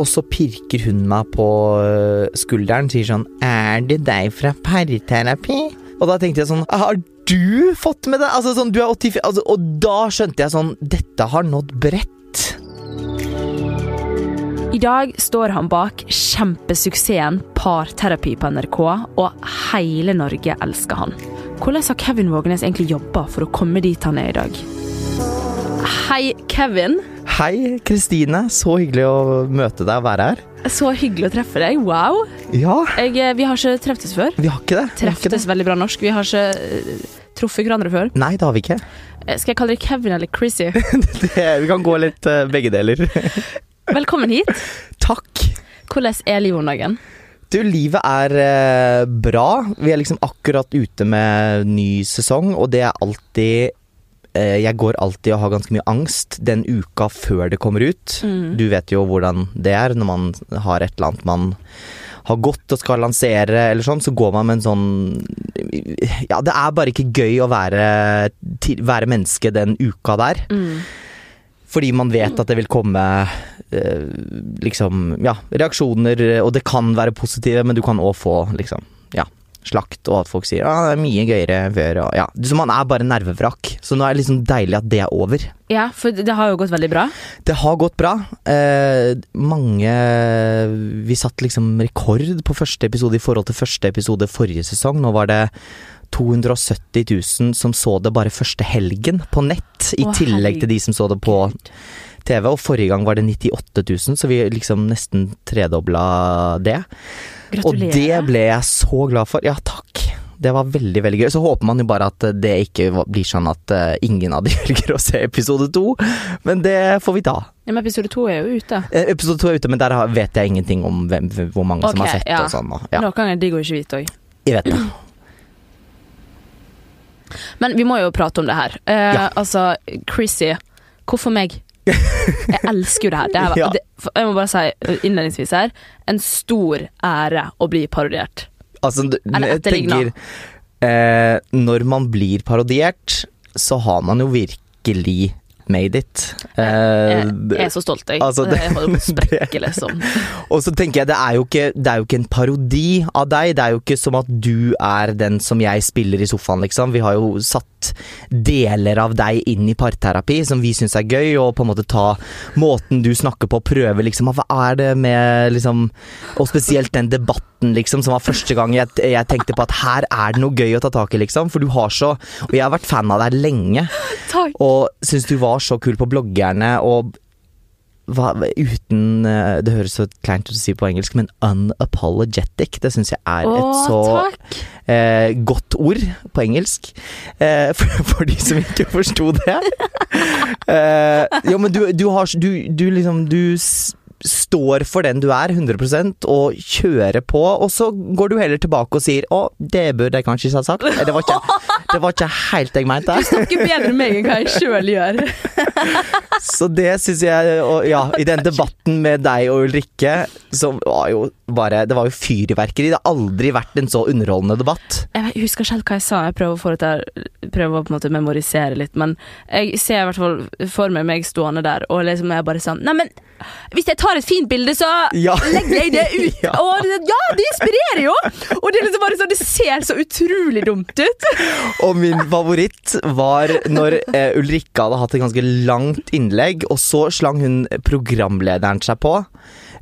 Og så pirker hun meg på skulderen skulderen sier sånn Er det deg fra parterapi? Og da tenkte jeg sånn Har du fått med det? Altså sånn, du er 84 altså, Og da skjønte jeg sånn Dette har nådd bredt. I dag står han bak kjempesuksessen Parterapi på NRK, og hele Norge elsker han. Hvordan har Kevin Vågenes egentlig jobba for å komme dit han er i dag? Hei, Kevin. Hei, Kristine. Så hyggelig å møte deg og være her. Så hyggelig å treffe deg. Wow. Ja, Jeg, eh, vi har ikke treftes før. vi har ikke det. Treftes veldig bra norsk. Vi har ikke eh, truffet hverandre før. Nei, det har vi ikke. Eh, Skal jeg kalle deg Kevin eller Chrissy? Det, vi kan gå litt begge deler. Velkommen hit. Takk. Hvordan er livet om dagen? Du, livet er eh, bra. Vi er liksom akkurat ute med ny sesong, og det er alltid Jeg går alltid og har ganske mye angst den uka før det kommer ut. Mm. Du vet jo hvordan det er når man har et eller annet man har gått og skal lansere, eller sånn, så går man med en sånn Ja, det er bare ikke gøy å være, være menneske den uka der. Mm. Fordi man vet at det vil komme eh, liksom, ja, reaksjoner, og det kan være positive, men du kan òg få liksom, ja, slakt, og at folk sier ah, det er mye gøyere før. Og, ja. Så man er bare nervevrak. Så nå er det liksom deilig at det er over. Ja, for det har jo gått veldig bra. Det har gått bra. Eh, mange Vi satte liksom rekord på første episode i forhold til første episode forrige sesong. Nå var det 270 000 som så det bare første helgen på nett, i Å, tillegg til de som så det på TV. Og forrige gang var det 98 000, så vi liksom nesten tredobla det. Og det ble jeg så glad for. Ja, takk. Det var veldig veldig gøy. Så håper man jo bare at det ikke blir sånn at eh, ingen av de velger å se episode to, men det får vi ta. Ja, men episode to er jo ute. Eh, Episode to er ute, men der vet jeg ingenting om hvem, hvor mange som har sett ja. og sånn. Ja, Noen ganger digg å ikke vite òg. jeg vet det. Men vi må jo prate om det her. Eh, Ja. Altså, Chrissy, hvorfor meg? Jeg elsker jo det her. Det her Ja. det, jeg må bare si innledningsvis her en stor ære å bli parodiert. Altså, Eller etterligna. eh, Når man blir parodiert, så har man jo virkelig made it. Eh, Jeg, jeg er så stolt, jeg. altså, det- jeg holder på å sprekke, liksom. Og så tenker jeg, det er, jo ikke, det er jo ikke en parodi av deg. Det er jo ikke som at du er den som jeg spiller i sofaen, liksom. Vi har jo satt deler av deg inn i parterapi som vi syns er gøy, og på en måte ta måten du snakker på, prøve liksom Hva er det med liksom Og spesielt den debatten, liksom, som var første gang jeg, jeg tenkte på at her er det noe gøy å ta tak i, liksom. For du har så Og jeg har vært fan av deg lenge. Takk. Og syns du var så kul på bloggerne og hva, uten eh, Det høres så kleint ut å si på engelsk, men unapologetic. Det syns jeg er et et så eh, godt ord på engelsk. Eh, for, for de som ikke forsto det. Eh, jo, men du, du har Du, du liksom Du står for den du er, 100 og kjører på, og så går du heller tilbake og sier 'Å, det burde jeg kanskje ikke ha sagt'. Det var ikke, det var ikke helt det jeg mente. Du snakker bedre med meg enn hva jeg sjøl gjør. Så det syns jeg Og ja, i den debatten med deg og Ulrikke, som var jo bare Det var jo fyrverkeri. Det har aldri vært en så underholdende debatt. Jeg husker ikke helt hva jeg sa. Jeg prøver å, få dette, prøver å på en måte memorisere litt. Men jeg ser i hvert fall for meg meg stående der, og liksom jeg bare sånn Nei, men hvis jeg tar et fint bilde, så Ja. legger jeg det ut. Ja. Og ja, det inspirerer jo! Og det er liksom bare sånn, det ser så utrolig dumt ut. Og min favoritt var når eh, Ulrikke hadde hatt et ganske langt innlegg, og så slang hun programlederen seg på.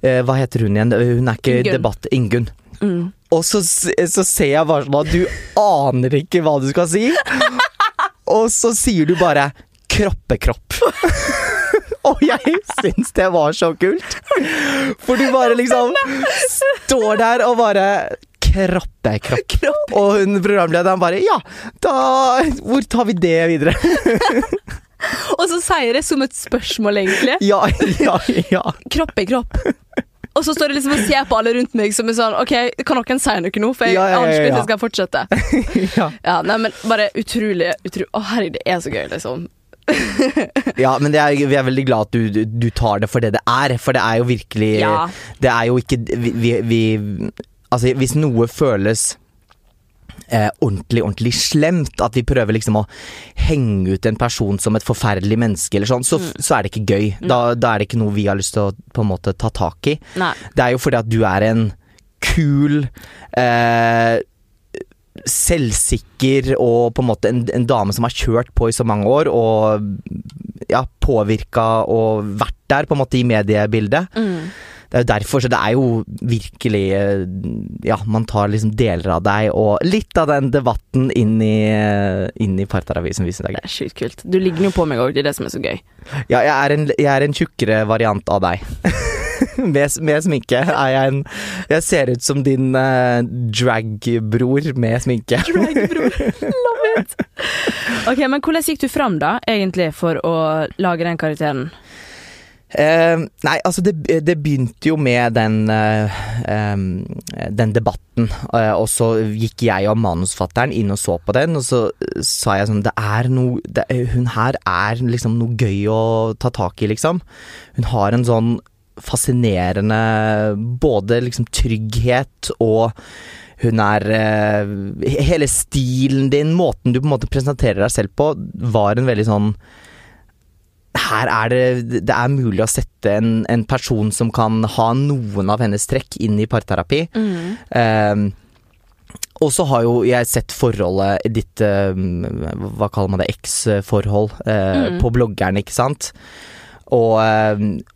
Eh, hva heter hun igjen? Hun er ikke Ingun. debatt... Ingunn. Mm. Og så, så ser jeg bare sånn at du aner ikke hva du skal si. Og så sier du bare 'kroppekropp'. Og jeg syns det var så kult. For du bare liksom står der og bare Kroppekropp. Og hun programlederen bare Ja, da Hvor tar vi det videre? Og så sier det som et spørsmål, egentlig. Ja, ja, ja. Kropp er kropp. Og så står det liksom og ser på alle rundt meg som er sånn OK, kan noen si noe nå? For jeg Ja, ja, ja, ja. jeg skal fortsette. ja. Ja, nei, men bare utrolig, utrolig Å, herregud, det er så gøy, liksom. Ja, men det er, vi er veldig glad at du, du- du tar det for det det er. For det er jo virkelig Ja. Det er jo ikke vi, vi, vi Altså, hvis noe føles eh, ordentlig, ordentlig slemt. At vi prøver liksom å henge ut en person som et forferdelig menneske eller sånn, så, Mm. så er det ikke gøy. Da, da er det ikke noe vi har lyst til å på en måte ta tak i. Nei. Det er jo fordi at du er en kul eh, Selvsikker og på en måte en, en dame som har kjørt på i så mange år og ja, påvirka og vært der på en måte i mediebildet. Mm. Det er jo derfor, så det er jo virkelig eh, Ja, man tar liksom deler av deg og litt av den debatten inn i, eh, inn i parterapi som vi syns er Det er sjukt kult. Du ligner jo på meg òg, det er det som er så gøy. Ja, jeg er en, jeg er en tjukkere variant av deg. med, med sminke er jeg en Jeg ser ut som din uh, dragbror med sminke. Dragbror. Love it. Ok, men hvordan gikk du fram da, egentlig, for å lage den karakteren? Eh, nei, altså det, det begynte jo med den uh, um, Den debatten, Uh, og så gikk jeg og manusfatteren inn og så på den, og så sa jeg sånn Det er noe det, Hun her er liksom noe gøy å ta tak i, liksom. Hun har en sånn fascinerende både liksom trygghet og hun er Hele stilen din, måten du på en måte presenterer deg selv på, var en veldig sånn her er det Det er mulig å sette en, en person som kan ha noen av hennes trekk, inn i parterapi. Um, og så har jo jeg sett forholdet ditt um, Hva kaller man det? Eks-forhold uh, Mm. på bloggeren, ikke sant? Og,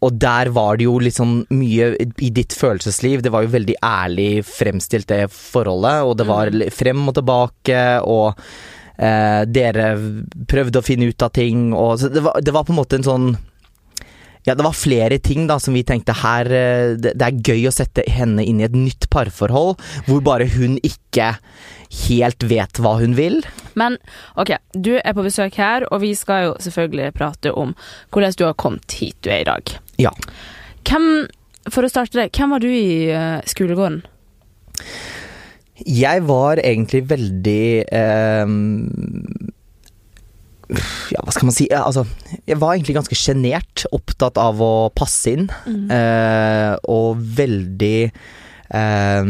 og der var det jo liksom mye i ditt følelsesliv. Det var jo veldig ærlig fremstilt, det forholdet. Og det var Mm. frem og tilbake, og dere prøvde å finne ut av ting. Og, det, var, det var på en måte en sånn ja, det var flere ting da som vi tenkte her eh, Det, det er gøy å sette henne inn i et nytt parforhold, hvor bare hun ikke helt vet hva hun vil. Men ok, du er på besøk her, og vi skal jo selvfølgelig prate om hvordan du har kommet hit du er i dag. Ja. Hvem, for å starte det, hvem var du i eh, skolegården? Jeg var egentlig veldig eh, Ja, hva skal man si? Altså, jeg var egentlig ganske sjenert, opptatt av å passe inn, eh, og veldig eh,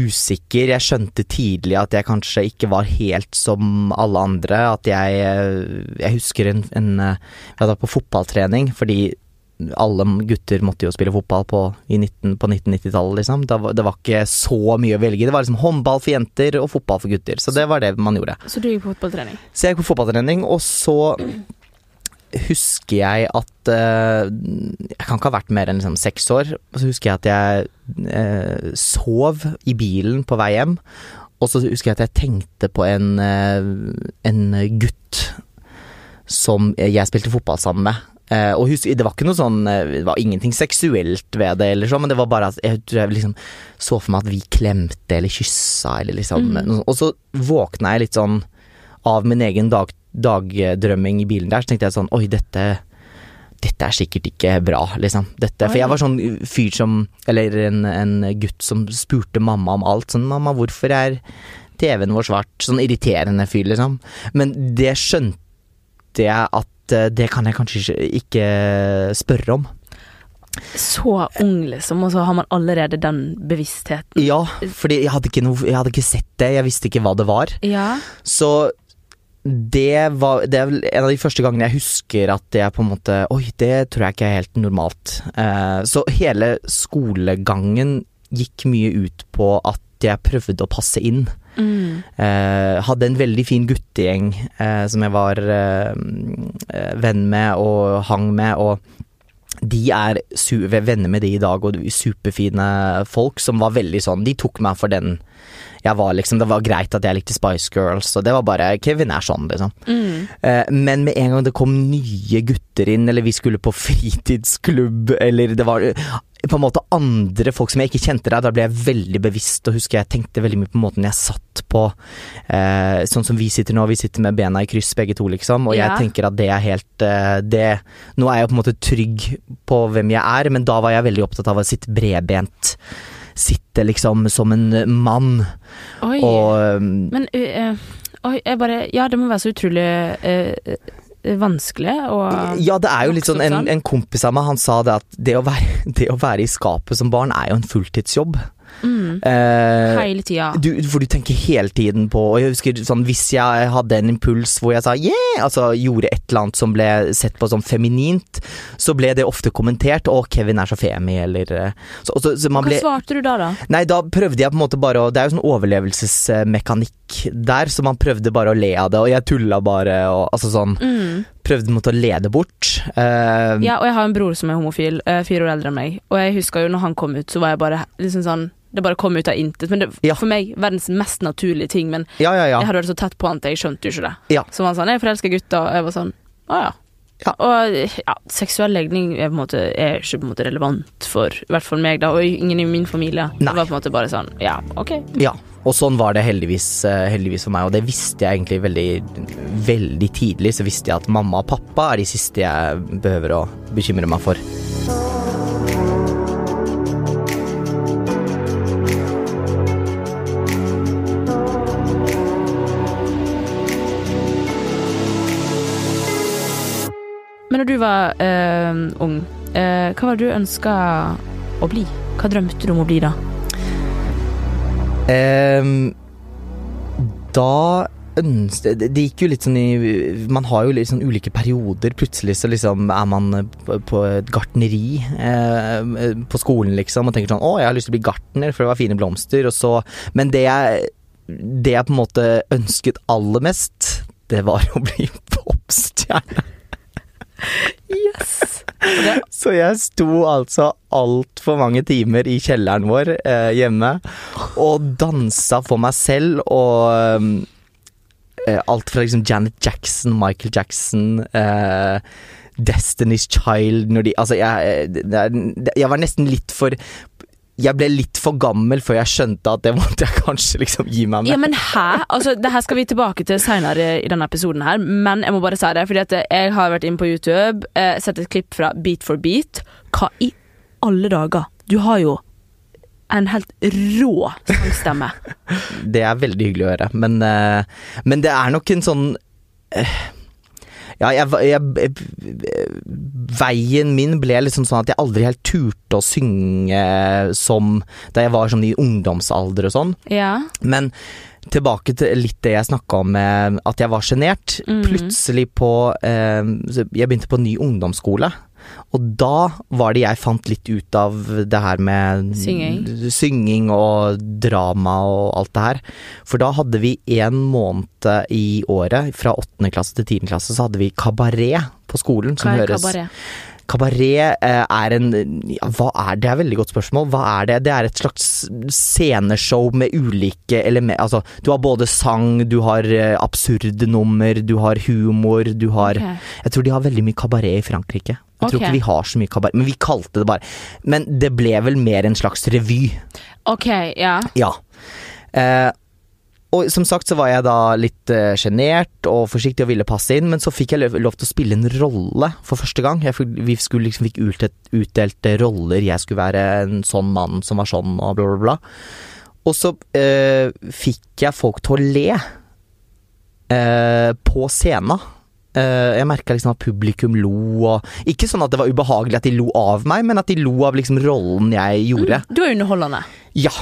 usikker. Jeg skjønte tidlig at jeg kanskje ikke var helt som alle andre. At jeg eh, Jeg husker en, en eh, Jeg hadde vært på fotballtrening fordi alle gutter måtte jo spille fotball på, 19, på 1990-tallet, liksom. Det var- Det var ikke så mye å velge. Det var liksom håndball for jenter og fotball for gutter. Så det var det man gjorde. Så du gikk på fotballtrening? Så jeg gikk på fotballtrening, og så husker jeg at uh, Jeg kan ikke ha vært mer enn liksom seks år. Så husker jeg at jeg uh, sov i bilen på vei hjem. Og så husker jeg at jeg tenkte på en, uh, en gutt som jeg spilte fotball sammen med. Eh, og husk, det var ikke noe sånn eh, Det var ingenting seksuelt ved det, eller så, men det var bare at jeg tror jeg liksom så for meg at vi klemte eller kyssa eller liksom Mm. Og så våkna jeg litt sånn av min egen dag, dagdrømming i bilen der, så tenkte jeg sånn Oi, dette dette er sikkert ikke bra, liksom. Dette, for jeg var sånn fyr som Eller en, en gutt som spurte mamma om alt. Sånn 'Mamma, hvorfor er TV-en vår svart?' Sånn irriterende fyr, liksom. Men det skjønte jeg at eh, det kan jeg kanskje ikke- spørre om. Så ung, liksom, og så har man allerede den bevisstheten. Ja, fordi jeg hadde ikke, noe, jeg hadde ikke sett det. Jeg visste ikke hva det var. Ja. Så det var Det er en av de første gangene jeg husker at jeg på en måte Oi, det tror jeg ikke er helt normalt. Eh, så hele skolegangen gikk mye ut på at jeg prøvde å passe inn. Mm. Eh, hadde en veldig fin guttegjeng eh, som jeg var eh, eh, venn med og hang med, og de er venner med de i dag, og superfine folk som var veldig sånn De tok meg for den var, liksom. Det var greit at jeg likte Spice Girls, og det var bare Kevin er sånn, liksom. Mm. Eh, men med en gang det kom nye gutter inn, eller vi skulle på fritidsklubb, eller det var eh, på en måte andre folk som jeg ikke kjente der, da ble jeg veldig bevisst, og husker jeg tenkte veldig mye på måten jeg satt på, eh, sånn som vi sitter nå, vi sitter med bena i kryss begge to, liksom, og Ja. jeg tenker at det er helt eh, det Nå er jeg på en måte trygg på hvem jeg er, men da var jeg veldig opptatt av å sitte bredbent. Sitte liksom som en mann, Oi. og Men uh, Oi, jeg bare Ja, det må være så utrolig uh, vanskelig og Ja, det er jo litt sånn En, sånn. en kompis av meg han sa det at det å, være, det å være i skapet som barn er jo en fulltidsjobb. Mm. Eh, Hele tida. du, for du tenker hele tiden på Og jeg husker sånn Hvis jeg hadde en impuls hvor jeg sa yeah, altså gjorde et eller annet som ble sett på som feminint, så ble det ofte kommentert 'Å, Kevin er så femi', eller eh, så, så, så man Hva ble, svarte du da, da? Nei, da prøvde jeg på en måte bare å Det er jo sånn overlevelsesmekanikk der, så man prøvde bare å le av det, og jeg tulla bare og altså sånn Mm. Prøvde mot å lede bort. Uh, Ja, og jeg har en bror som er homofil, uh, fire år eldre enn meg. Og jeg husker jo når han kom ut, så var jeg bare liksom sånn Det bare kom ut av intet. Men det, Ja. for meg verdens mest naturlige ting. Men ja, ja, ja. jeg hadde vært så tett på han at jeg skjønte jo ikke det. Ja. Så var han sånn 'Jeg forelsker gutter', og jeg var sånn 'Å ja'. Ja. Og ja, seksuell legning er, måte, er ikke på en måte relevant for i hvert fall meg, da, og ingen i min familie. Nei. Det var på en måte bare sånn Ja, ok. Ja, og sånn var det heldigvis, eh, heldigvis for meg, og det visste jeg egentlig veldig, veldig tidlig. Så visste jeg at mamma og pappa er de siste jeg behøver å bekymre meg for. Du var uh, ung, uh, hva var det du ønska å bli? Hva drømte du om å bli da? Um, da ønsket det, gikk jo litt sånn i Man har jo litt sånn ulike perioder. Plutselig så liksom er man på, på et gartneri eh, på skolen, liksom, og tenker sånn Å, jeg har lyst til å bli gartner, for det var fine blomster. Og så Men det jeg, det jeg på en måte ønsket aller mest, det var å bli popstjerne. Yes! Så jeg sto altså altfor mange timer i kjelleren vår eh, hjemme og dansa for meg selv og eh, alt fra liksom Janet Jackson, Michael Jackson eh, Destiny's Child når de Altså, jeg, er- jeg var nesten litt for Jeg ble litt for gammel før jeg skjønte at det måtte jeg kanskje liksom gi meg med. Ja, men hæ? Altså, det her skal vi tilbake til senere i denne episoden her, men jeg må bare si det, fordi at jeg har vært inne på YouTube, eh, sett et klipp fra Beat for beat. Hva i alle dager? Du har jo en helt rå sangstemme. Det er veldig hyggelig å høre, men, eh, men det er nok en sånn eh, Ja, jeg, jeg, Veien min ble liksom sånn at jeg aldri helt turte å synge som da jeg var sånn i ungdomsalder og sånn. Ja. Men tilbake til litt det jeg snakka om at jeg var sjenert. Mm. Plutselig på eh, Jeg begynte på ny ungdomsskole. Og da var det jeg fant litt ut av det her med Synging. synging og drama og alt det her. For da hadde vi en måned i året, fra åttende klasse til tiende klasse, så hadde vi kabaret på skolen. Som Hva er høres kabaret? Kabaret eh, er en ja, Hva er det? Det er et veldig godt spørsmål. Hva er det? Det er et slags sceneshow med ulike elementer Altså, du har både sang, du har eh, absurde nummer, du har humor, du har okay. Jeg tror de har veldig mye kabaret i Frankrike. Jeg tror ikke vi har så mye kabaret, men vi kalte det bare Men det ble vel mer en slags revy. Ok, ja. Ja. Eh, og som sagt så var jeg da litt eh, sjenert og forsiktig og ville passe inn, men så fikk jeg lov, til å spille en rolle for første gang. Fikk- vi skulle liksom fikk utdelt, utdelt eh, roller, jeg skulle være en sånn mann som var sånn og bla, bla, bla. Og så eh, fikk jeg folk til å le eh, på scenen. Eh, jeg merka liksom at publikum lo, og ikke sånn at det var ubehagelig at de lo av meg, men at de lo av liksom rollen jeg gjorde. Du er underholdende. Ja,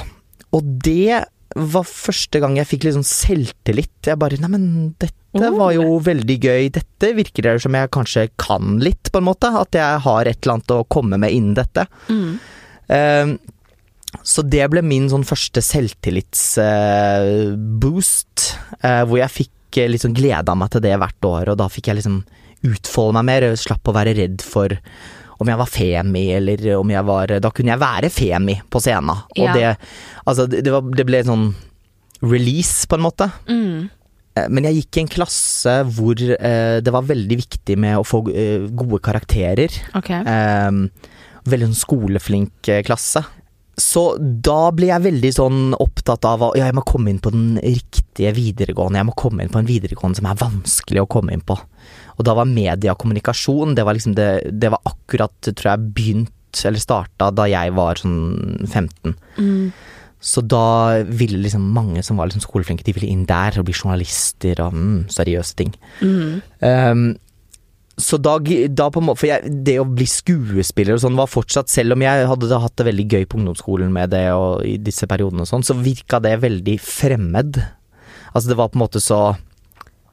og det var første gang jeg fikk sånn selvtillit. Jeg bare Neimen, dette Oh. var jo veldig gøy. Dette virker det som jeg kanskje kan litt, på en måte. At jeg har et eller annet å komme med innen dette. Mm. Uh, så det ble min sånn første selvtillitsboost, eh, hvor jeg fikk eh, liksom gleda meg til det hvert år, og da fikk jeg liksom utfolde meg mer, slapp å være redd for om jeg var femi, eller om jeg var Da kunne jeg være femi på scenen. Og Ja. det Altså, det, det, var, det ble sånn release, på en måte. Mm. Eh, Men jeg gikk i en klasse hvor eh, det var veldig viktig med å få eh, gode karakterer. Okay. Eh, veldig sånn skoleflink eh, klasse. Så da ble jeg veldig sånn opptatt av at ja, jeg må komme inn på den riktige videregående. Jeg må komme inn på en videregående som er vanskelig å komme inn på. Og da var media og kommunikasjon det var liksom det, det var akkurat, tror jeg, begynt eller starta da jeg var sånn 15. Mm. Så da ville liksom mange som var liksom skoleflinke, de ville inn der og bli journalister og mm, seriøse ting. Mm. Um, så da, da på en måte For jeg, det å bli skuespiller og sånn var fortsatt Selv om jeg hadde hatt det veldig gøy på ungdomsskolen med det og i disse periodene og sånn, så virka det veldig fremmed. Altså det var på en måte så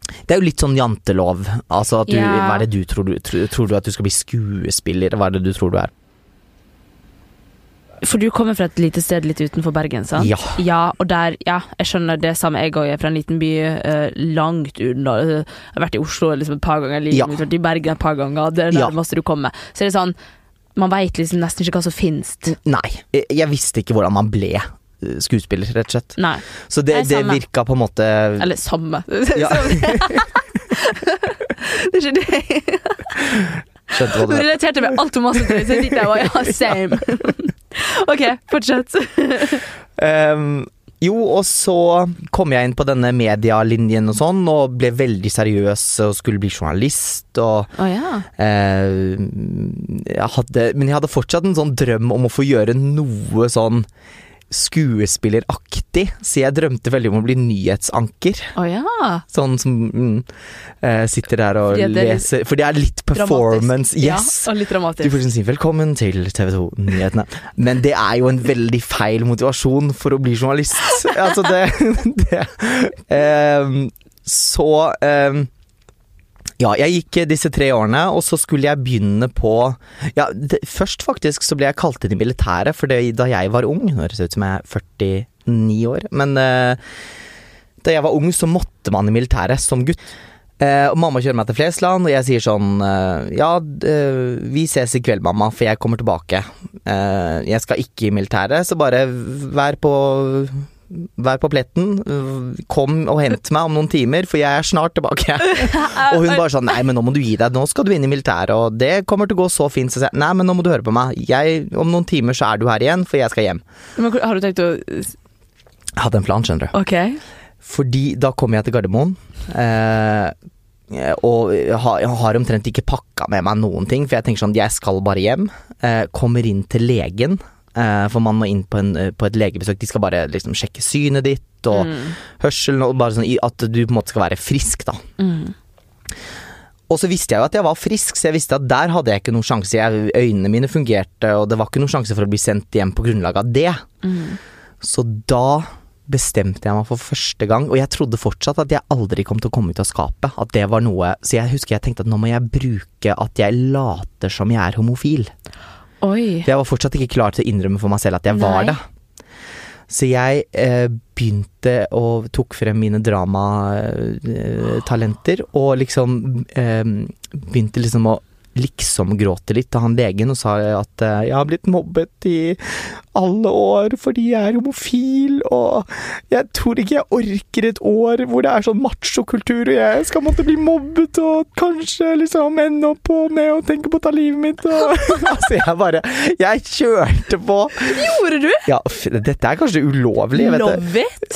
det er jo litt sånn jantelov. Altså du, Ja. Hva er det du tror, du tror Tror du at du skal bli skuespiller? Hva er det du tror du er? For du kommer fra et lite sted litt utenfor Bergen, sant? Ja. Ja, og der, ja, jeg skjønner det samme. Jeg òg er fra en liten by uh, langt unna. Jeg har vært i Oslo liksom et par ganger livet Ja. mitt, i Bergen et par ganger. Det er det nærmeste du kommer. Så det er sånn Man veit liksom nesten ikke hva som finnes. Nei. Jeg, visste ikke hvordan man ble skuespiller, rett og slett. Nei. Så det, det virka på en måte Eller samme. Ja. det er ikke det. Skjønte hva Du relaterte meg altfor masse til det, så jeg sitter og ja, same. ok, fortsett. um, jo, og så kom jeg inn på denne medialinjen og sånn, og ble veldig seriøs og skulle bli journalist og oh, ja. eh, jeg hadde, Men jeg hadde fortsatt en sånn drøm om å få gjøre noe sånn skuespilleraktig, så jeg drømte veldig om å bli nyhetsanker. Oh, ja. Sånn som mm, eh, sitter der og Fordi er leser For det er litt performance. Dramatisk. Yes! og litt Du dramatisk. får si 'velkommen til TV 2-nyhetene'. Men det er jo en veldig feil motivasjon for å bli journalist. Altså, det, det um, Så ehm, Ja, jeg gikk disse tre årene, og så skulle jeg begynne på Ja, det, først faktisk så ble jeg kalt inn i militæret, for da jeg var ung Nå høres det ut som jeg er 49 år, men eh, da jeg var ung, så måtte man i militæret som gutt. Eh, og mamma kjører meg til Flesland, og jeg sier sånn eh, Ja, eh, vi ses i kveld, mamma, for jeg kommer tilbake. Eh, jeg skal ikke i militæret, så bare vær på Vær på pletten. Kom og hent meg om noen timer, for jeg er snart tilbake. og hun bare sånn Nei, men nå må du gi deg. Nå skal du inn i militæret, og det kommer til å gå så fint. Så sier jeg nei, men nå må du høre på meg. Jeg, om noen timer så er du her igjen, for jeg skal hjem. Men har du tenkt å Jeg hadde en plan, skjønner du. Okay. Fordi da kommer jeg til Gardermoen. Eh, og jeg har, omtrent ikke pakka med meg noen ting, for jeg tenker sånn Jeg skal bare hjem. Eh, kommer inn til legen, for man må inn på, en, eh, på et legebesøk. De skal bare liksom sjekke synet ditt og Mm. hørselen, og bare sånn at du på en måte skal være frisk, da. Mm. Og så visste jeg jo at jeg var frisk, så jeg visste at der hadde jeg ikke noen sjanse. Jeg, øynene mine fungerte, og det var ikke noen sjanse for å bli sendt hjem på grunnlag av det. Mm. Så da bestemte jeg meg for første gang, og jeg trodde fortsatt at jeg aldri kom til å komme ut av skapet. At det var noe Så jeg husker jeg tenkte at nå må jeg bruke at jeg later som jeg er homofil. Oi. For jeg var fortsatt ikke klar til å innrømme for meg selv at jeg var det. Så jeg eh, begynte og tok frem mine dramatalenter, og liksom eh, begynte liksom å liksom gråte litt av han legen og sa at eh, jeg har blitt mobbet i alle år fordi jeg er homofil, og jeg tror ikke jeg orker et år hvor det er sånn machokultur, og jeg skal måtte bli mobbet og kanskje liksom ende opp på med å tenke på å ta livet mitt, og Altså, jeg bare Jeg kjørte på. Gjorde du? Ja, dette er kanskje ulovlig, vet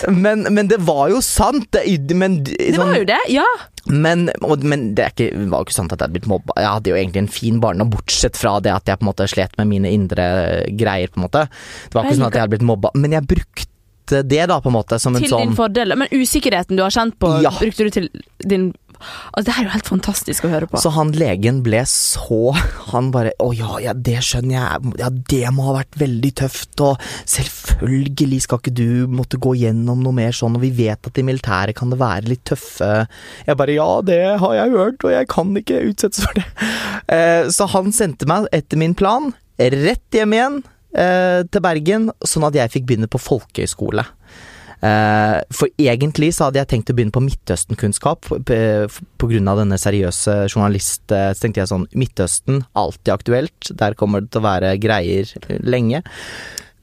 du. Men, men det var jo sant. Det, men, Det var jo det, ja. Men, og, men det ikke, var jo ikke sant at jeg hadde blitt mobba. Jeg hadde jo egentlig en fin barndom, bortsett fra det at jeg på en måte slet med mine indre greier. på en måte Det var ikke sånn at jeg hadde blitt mobba, men jeg brukte det da på en måte som en Til sånn din fordel. Men usikkerheten du har kjent på, Ja. brukte du til din Altså, Det er jo helt fantastisk å høre på. Så han legen ble så Han bare Å ja, ja, det skjønner jeg. Ja, det må ha vært veldig tøft. Og selvfølgelig skal ikke du måtte gå gjennom noe mer sånn, og vi vet at i militæret kan det være litt tøffe Jeg bare Ja, det har jeg hørt, og jeg kan ikke utsettes for det. Eh, så han sendte meg, etter min plan, rett hjem igjen eh, til Bergen, sånn at jeg fikk begynne på folkehøyskole. Eh, for egentlig så hadde jeg tenkt å begynne på Midtøsten-kunnskap av denne seriøse journalist... eh, Så tenkte jeg sånn Midtøsten, alltid aktuelt. Der kommer det til å være greier lenge.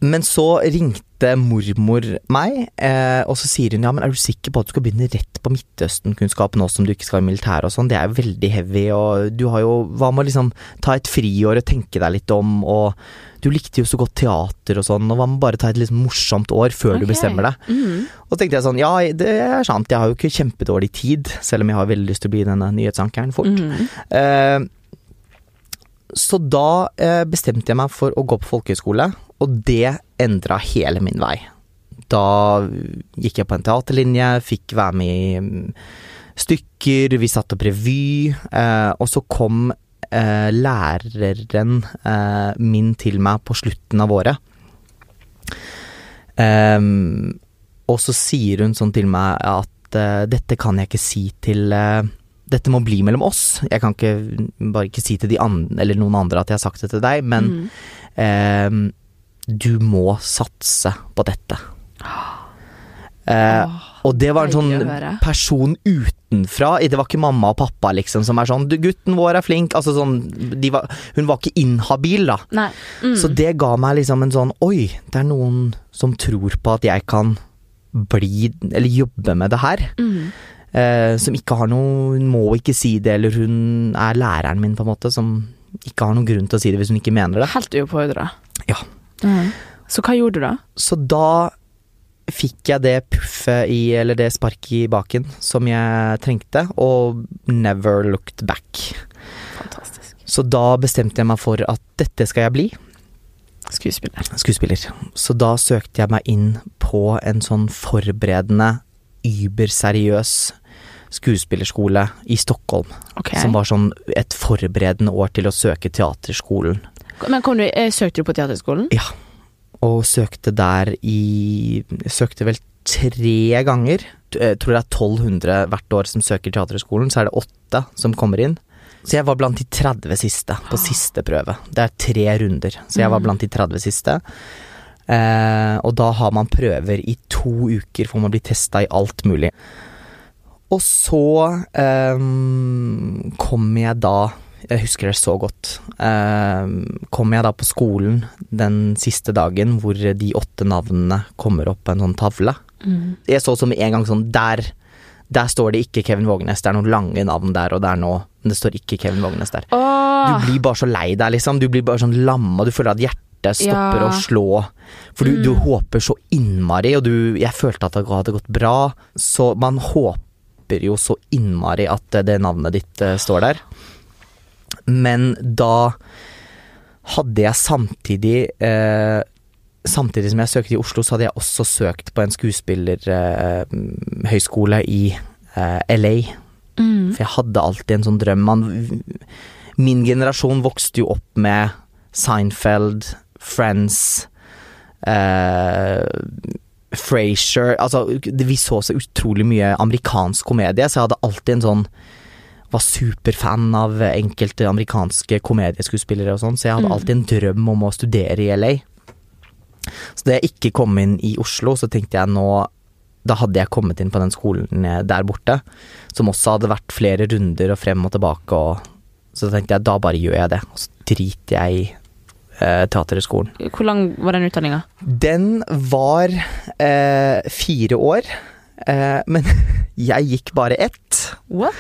Men så ringte mormor meg, eh, og så sier hun ja, men er du sikker på at du skal begynne rett på Midtøsten-kunnskap nå som du ikke skal i militæret og sånn, det er jo veldig heavy, og du har jo Hva med å liksom ta et friår og tenke deg litt om, og du likte jo så godt teater og sånn, og hva med bare ta et litt morsomt år før du bestemmer deg? Mm. Og så tenkte jeg sånn, ja det er sant, jeg har jo ikke kjempedårlig tid, selv om jeg har veldig lyst til å bli denne nyhetsankeren fort. Mm. Eh, så da eh, bestemte jeg meg for å gå på folkehøyskole, og det endra hele min vei. Da gikk jeg på en teaterlinje, fikk være med i mm, stykker, vi satte opp revy, eh, og så kom eh, læreren eh, min til meg på slutten av året. Ehm, og så sier hun sånn til meg at eh, dette kan jeg ikke si til eh, Dette må bli mellom oss. Jeg kan ikke bare ikke si til de andre, eller noen andre at jeg har sagt det til deg, men mm. ehm, du må satse på dette. Eh, og det var en sånn person utenfra. Det var ikke mamma og pappa liksom som er sånn du, 'Gutten vår er flink.' Altså sånn de var, Hun var ikke inhabil, da. Mm. Så det ga meg liksom en sånn Oi, det er noen som tror på at jeg kan bli Eller jobbe med det her. Mm. Eh, som ikke har noe Hun må ikke si det, eller hun er læreren min, på en måte. Som ikke har noen grunn til å si det hvis hun ikke mener det. Helt uoppfordra. Ja. Mm. Så hva gjorde du da? Så da fikk jeg det puffet i, eller det sparket i baken som jeg trengte, og never looked back. Fantastisk. Så da bestemte jeg meg for at dette skal jeg bli, Skuespiller. skuespiller. Så da søkte jeg meg inn på en sånn forberedende, überseriøs skuespillerskole i Stockholm. Okay. Som var sånn et forberedende år til å søke teaterskolen. Men kom du, eh, søkte du på Teaterskolen? Ja. Og søkte der i Søkte vel tre ganger. Jeg tror det er 1200 hvert år som søker Teaterhøgskolen, så er det åtte som kommer inn. Så jeg var blant de 30 siste på siste prøve. Det er tre runder, så jeg var blant de 30 siste. Eh, og da har man prøver i to uker, for man blir testa i alt mulig. Og så eh, kom jeg da Jeg husker det så godt. Eh, kom jeg da på skolen den siste dagen hvor de åtte navnene kommer opp på en sånn tavle. Mm. Jeg så som en gang sånn Der der står det ikke Kevin Vågenes. Det er noen lange navn der, og det er nå Men det står ikke Kevin Vågenes der. Åh, Du blir bare så lei deg, liksom. Du blir bare sånn lamma. Du føler at hjertet stopper Ja. å slå. For du, du håper så innmari, og du Jeg følte at det hadde gått bra, så man håper jo så innmari at det navnet ditt eh, står der. Men da hadde jeg samtidig eh, Samtidig som jeg søkte i Oslo, så hadde jeg også søkt på en skuespillerhøyskole i eh, LA. mm. For jeg hadde alltid en sånn drøm. Man, min generasjon vokste jo opp med Seinfeld, Friends, eh, Frasier Altså, vi så så utrolig mye amerikansk komedie, så jeg hadde alltid en sånn Var superfan av enkelte amerikanske komedieskuespillere og sånn, så jeg hadde Mm. alltid en drøm om å studere i LA. Så da jeg ikke kom inn i Oslo, så tenkte jeg nå Da hadde jeg kommet inn på den skolen der borte, som også hadde vært flere runder og frem og tilbake, og så tenkte jeg da bare gjør jeg det, og så driter jeg i eh, Teaterhøgskolen. Hvor lang var den utdanninga? Den var eh, fire år, eh, men jeg gikk bare ett. What?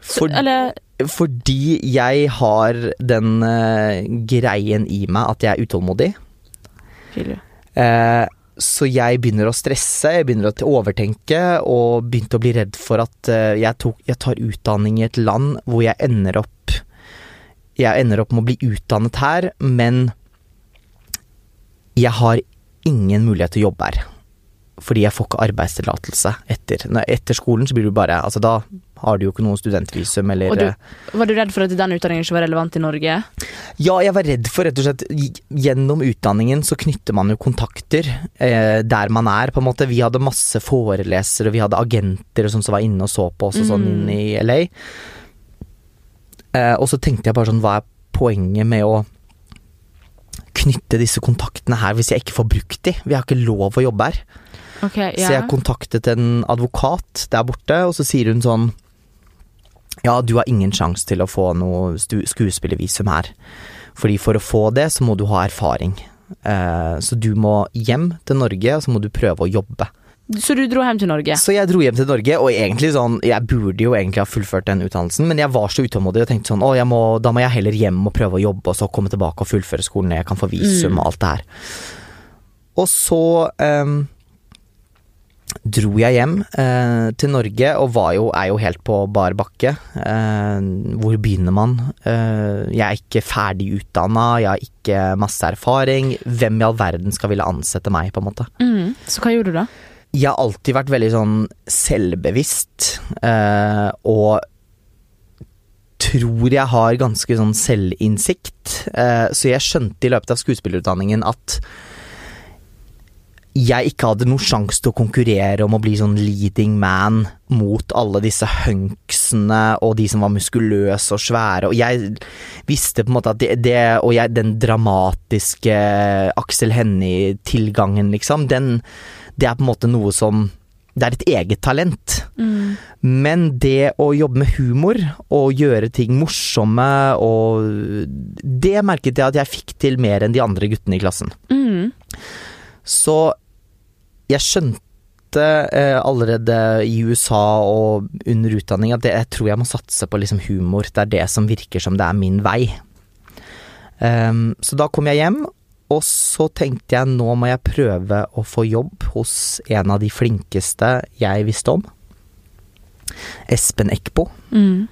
For, eller fordi jeg har den uh, greien i meg at jeg er utålmodig. Eh, så jeg begynner å stresse, jeg begynner å overtenke, og begynte å bli redd for at eh, jeg, tok, jeg tar utdanning i et land hvor jeg ender opp Jeg ender opp med å bli utdannet her, men jeg har ingen mulighet til å jobbe her. Fordi jeg får ikke arbeidstillatelse etter. Når- Etter skolen så blir du bare Altså da har du jo ikke noe studentvisum eller du- eh, Var du redd for at den utdanningen ikke var relevant i Norge? Ja, jeg var redd for rett og slett Gjennom utdanningen så knytter man jo kontakter eh, der man er, på en måte. Vi hadde masse forelesere, vi hadde agenter og sånn som var inne og så på oss og sånn Mm. i LA. Eh, og så tenkte jeg bare sånn, hva er poenget med å knytte disse kontaktene her hvis jeg ikke får brukt de? Vi har ikke lov å jobbe her. Okay, ja. Så jeg kontaktet en advokat der borte, og så sier hun sånn Ja, du har ingen sjanse til å få noe skuespillervisum her. Fordi for å få det, så må du ha erfaring. Eh, så du må hjem til Norge, og så må du prøve å jobbe. Så du dro hjem til Norge? Så jeg dro hjem til Norge, og egentlig sånn Jeg burde jo egentlig ha fullført den utdannelsen, men jeg var så utålmodig og tenkte sånn Å, jeg må, da må jeg heller hjem og prøve å jobbe, og så komme tilbake og fullføre skolen, jeg kan få visum Mm. og alt det her. Og så ehm, dro jeg hjem eh, til Norge, og var jo, er jo helt på bar bakke. Eh, hvor begynner man? Eh, jeg er ikke ferdig utdanna, jeg har ikke masse erfaring. Hvem i all verden skal ville ansette meg, på en måte? Mm. Så hva gjorde du da? Jeg har alltid vært veldig sånn selvbevisst, eh, og tror jeg har ganske sånn selvinnsikt. Eh, så jeg skjønte i løpet av skuespillerutdanningen at jeg ikke hadde noen sjanse til å konkurrere om å bli sånn leading man mot alle disse hunksene og de som var muskuløse og svære, og jeg visste på en måte at det, det Og jeg, den dramatiske Aksel Hennie-tilgangen, liksom, den Det er på en måte noe som det er et eget talent. Mm. Men det å jobbe med humor og gjøre ting morsomme og Det merket jeg at jeg fikk til mer enn de andre guttene i klassen. Mm. Så jeg skjønte eh, allerede i USA og under utdanning at det, jeg tror jeg må satse på liksom humor. Det er det som virker som det er min vei. Um, så da kom jeg hjem, og så tenkte jeg nå må jeg prøve å få jobb hos en av de flinkeste jeg visste om. Espen Eckbo. Mm.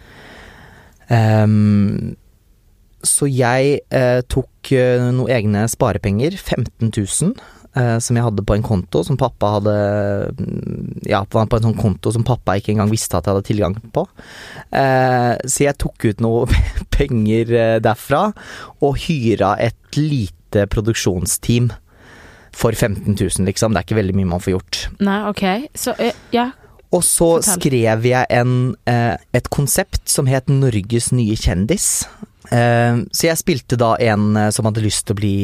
Um, så jeg uh, tok uh, noen egne sparepenger, 15 000, eh, som jeg hadde på en konto som pappa hadde mm, Ja, på en sånn konto som pappa ikke engang visste at jeg hadde tilgang på. Eh, så jeg tok ut noe penger eh, derfra, og hyra et lite produksjonsteam. For 15 000, liksom. Det er ikke veldig mye man får gjort. Nei, ok. Så eh, ja. Og så Fortell. skrev jeg en, eh, et konsept som het Norges nye kjendis. Eh, så jeg spilte da en eh, som hadde lyst til å bli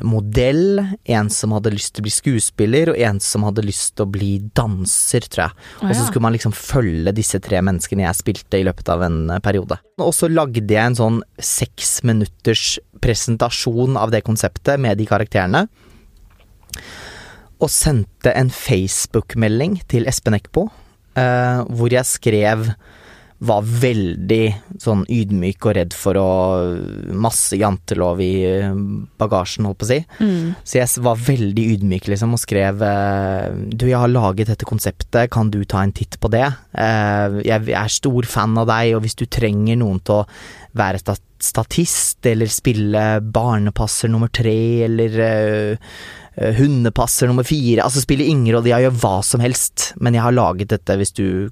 modell, en som hadde lyst til å bli skuespiller, og en som hadde lyst til å bli danser, tror jeg. Og så skulle man liksom følge disse tre menneskene jeg spilte i løpet av en periode. Og så lagde jeg en sånn seks minutters presentasjon av det konseptet med de karakterene. Og sendte en Facebook-melding til Espen Eckbo, eh, hvor jeg skrev var veldig sånn ydmyk og redd for å Masse jantelov i eh, bagasjen, holdt på å si. Mm. Så jeg var veldig ydmyk, liksom, og skrev eh, Du, jeg har laget dette konseptet, kan du ta en titt på det? Eh, Jeg er stor fan av deg, og hvis du trenger noen til å være stat- statist, eller spille barnepasser nummer tre, eller eh, hundepasser nummer fire Altså spille ingen rolle, jeg gjør hva som helst, men jeg har laget dette hvis du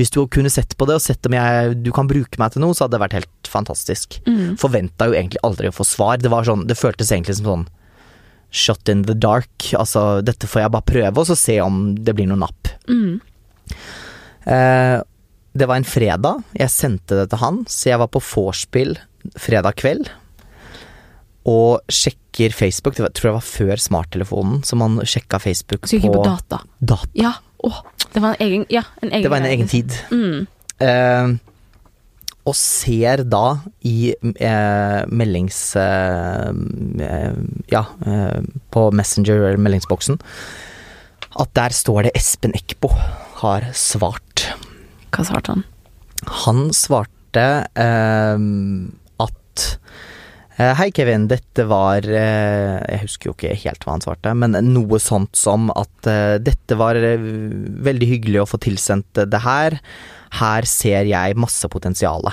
Hvis du kunne sett på det, og sett om jeg, du kan bruke meg til noe, så hadde det vært helt fantastisk Mm. forventa jo egentlig aldri å få svar. Det var sånn, det føltes egentlig som sånn shot in the dark. Altså, dette får jeg bare prøve, og så se om det blir noe napp. Mm. Eh, det var en fredag, jeg sendte det til han, så jeg var på vorspiel fredag kveld. Og sjekker Facebook, det var, tror jeg var før smarttelefonen, så man sjekka Facebook Så på på data. data. Ja. Åh, det var en egen Ja, en egen Det var en egen tid. Mm. Eh, og ser da i eh, meldings... Eh, eh, ja, eh, på Messenger eller meldingsboksen at der står det Espen Eckbo har svart. Hva svarte han? Han svarte eh, eh, Hei, Kevin. Dette var eh, Jeg husker jo ikke helt hva han svarte, men noe sånt som at eh, dette var veldig hyggelig å få tilsendt det her. Her ser jeg masse potensial.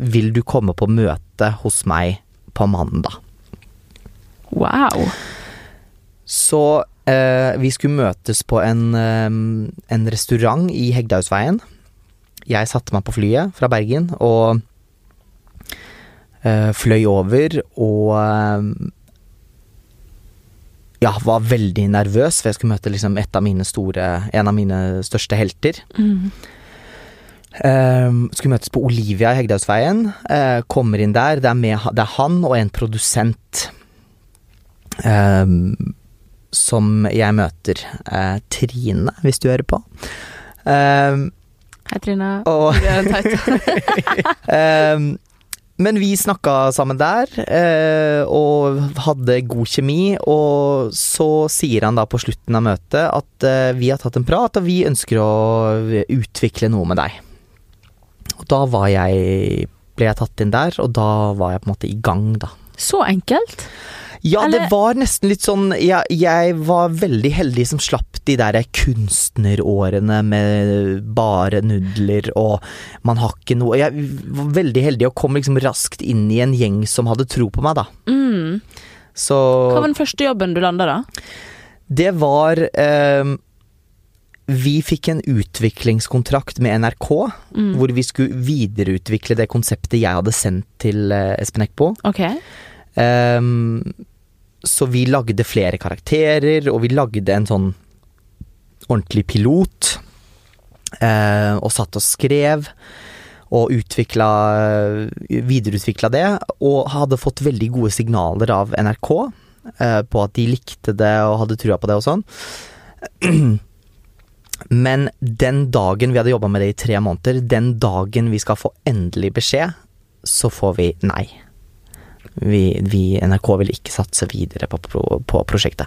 Vil du komme på møte hos meg på mandag? Wow. Så vi skulle møtes på en, en restaurant i Hegdehaugsveien. Jeg satte meg på flyet fra Bergen og fløy over og eh, ja, var veldig nervøs, for jeg skulle møte liksom av mine store, en av mine største helter. Mm. Eh, skulle møtes på Olivia i Hegdehaugsveien. Eh, kommer inn der. Det er, med, det er han og en produsent uh, som jeg møter. Eh, Trine, hvis du hører på. Eh, Hei, Trine. og Men vi snakka sammen der, eh, og hadde god kjemi. Og så sier han da på slutten av møtet at eh, vi har tatt en prat, og vi ønsker å utvikle noe med deg. Og da var jeg ble jeg tatt inn der, og da var jeg på en måte i gang, da. Så enkelt. Ja, Eller- det var nesten litt sånn jeg, jeg var veldig heldig som slapp de der kunstnerårene med bare nudler og man har ikke noe Jeg var veldig heldig og kom liksom raskt inn i en gjeng som hadde tro på meg, da. Mm. Så Hva var den første jobben du landa, da? Det var eh, Vi fikk en utviklingskontrakt med NRK, Mm. hvor vi skulle videreutvikle det konseptet jeg hadde sendt til eh, Espen Eckbo. Ok. Ehm, så vi lagde flere karakterer, og vi lagde en sånn ordentlig pilot. eh, og satt og skrev, og utvikla Videreutvikla det, og hadde fått veldig gode signaler av NRK eh, på at de likte det og hadde trua på det og sånn. Men den dagen vi hadde jobba med det i tre måneder, den dagen vi skal få endelig beskjed, så får vi nei. Vi, vi NRK vil ikke satse videre på, på, på prosjektet.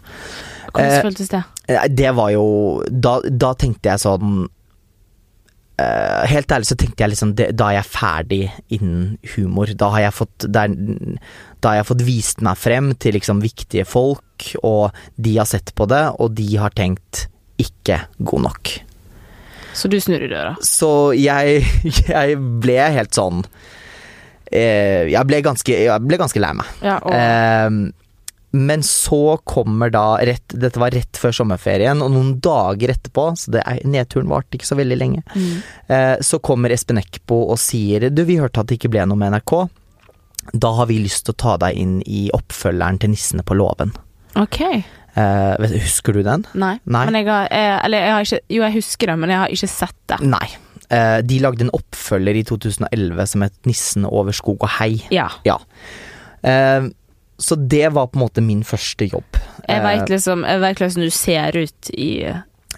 Hvordan Eh, føltes det? Eh, Det var jo Da, da tenkte jeg sånn eh, Helt ærlig så tenkte jeg liksom det, Da er jeg ferdig innen humor. Da har jeg fått der, Da har jeg fått vist meg frem til liksom viktige folk, og de har sett på det, og de har tenkt ikke god nok. Så du snur i døra? Så jeg, jeg ble helt sånn eh, jeg, ble ganske, jeg ble ganske lei meg. Ja, og Ehm, men så kommer da rett, Dette var rett før sommerferien, og noen dager etterpå, så det er, nedturen varte ikke så veldig lenge, mm. eh, så kommer Espen Eckbo og sier Du, vi hørte at det ikke ble noe med NRK. Da har vi lyst til å ta deg inn i oppfølgeren til Nissene på låven. Ok. Eh, husker du den? Nei. Nei. Men jeg har, jeg, eller jeg har ikke Jo, jeg husker det, men jeg har ikke sett det. Nei. Eh, de lagde en oppfølger i 2011 som het Nissen over skog og hei. Ja. Eh, så det var på en måte min første jobb. Jeg Eh, veit liksom Jeg vet hvordan du ser ut i,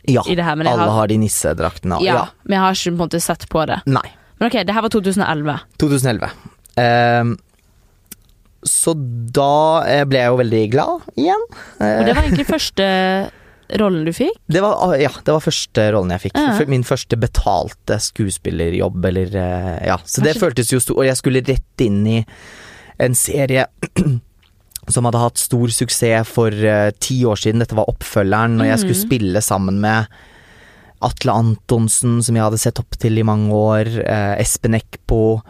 ja, i det her, alle har, har de nissedraktene. ja, men jeg har ikke på en måte sett på det. Nei. Men ok, det her var 2011. 2011. Ehm, så da eh, ble jeg jo veldig glad igjen. Eh, Og det var egentlig første rollen du fikk? det var, ah, ja, det var første rollen jeg fikk. Ja. Min første betalte skuespillerjobb, eller eh, Ja. Så det Kanskje- føltes jo stort. Og jeg skulle rett inn i en serie som hadde hatt stor suksess for uh, ti år siden. Dette var oppfølgeren, og jeg skulle Mhm. spille sammen med Atle Antonsen, som jeg hadde sett opp til i mange år. Uh, Espen Eckbo.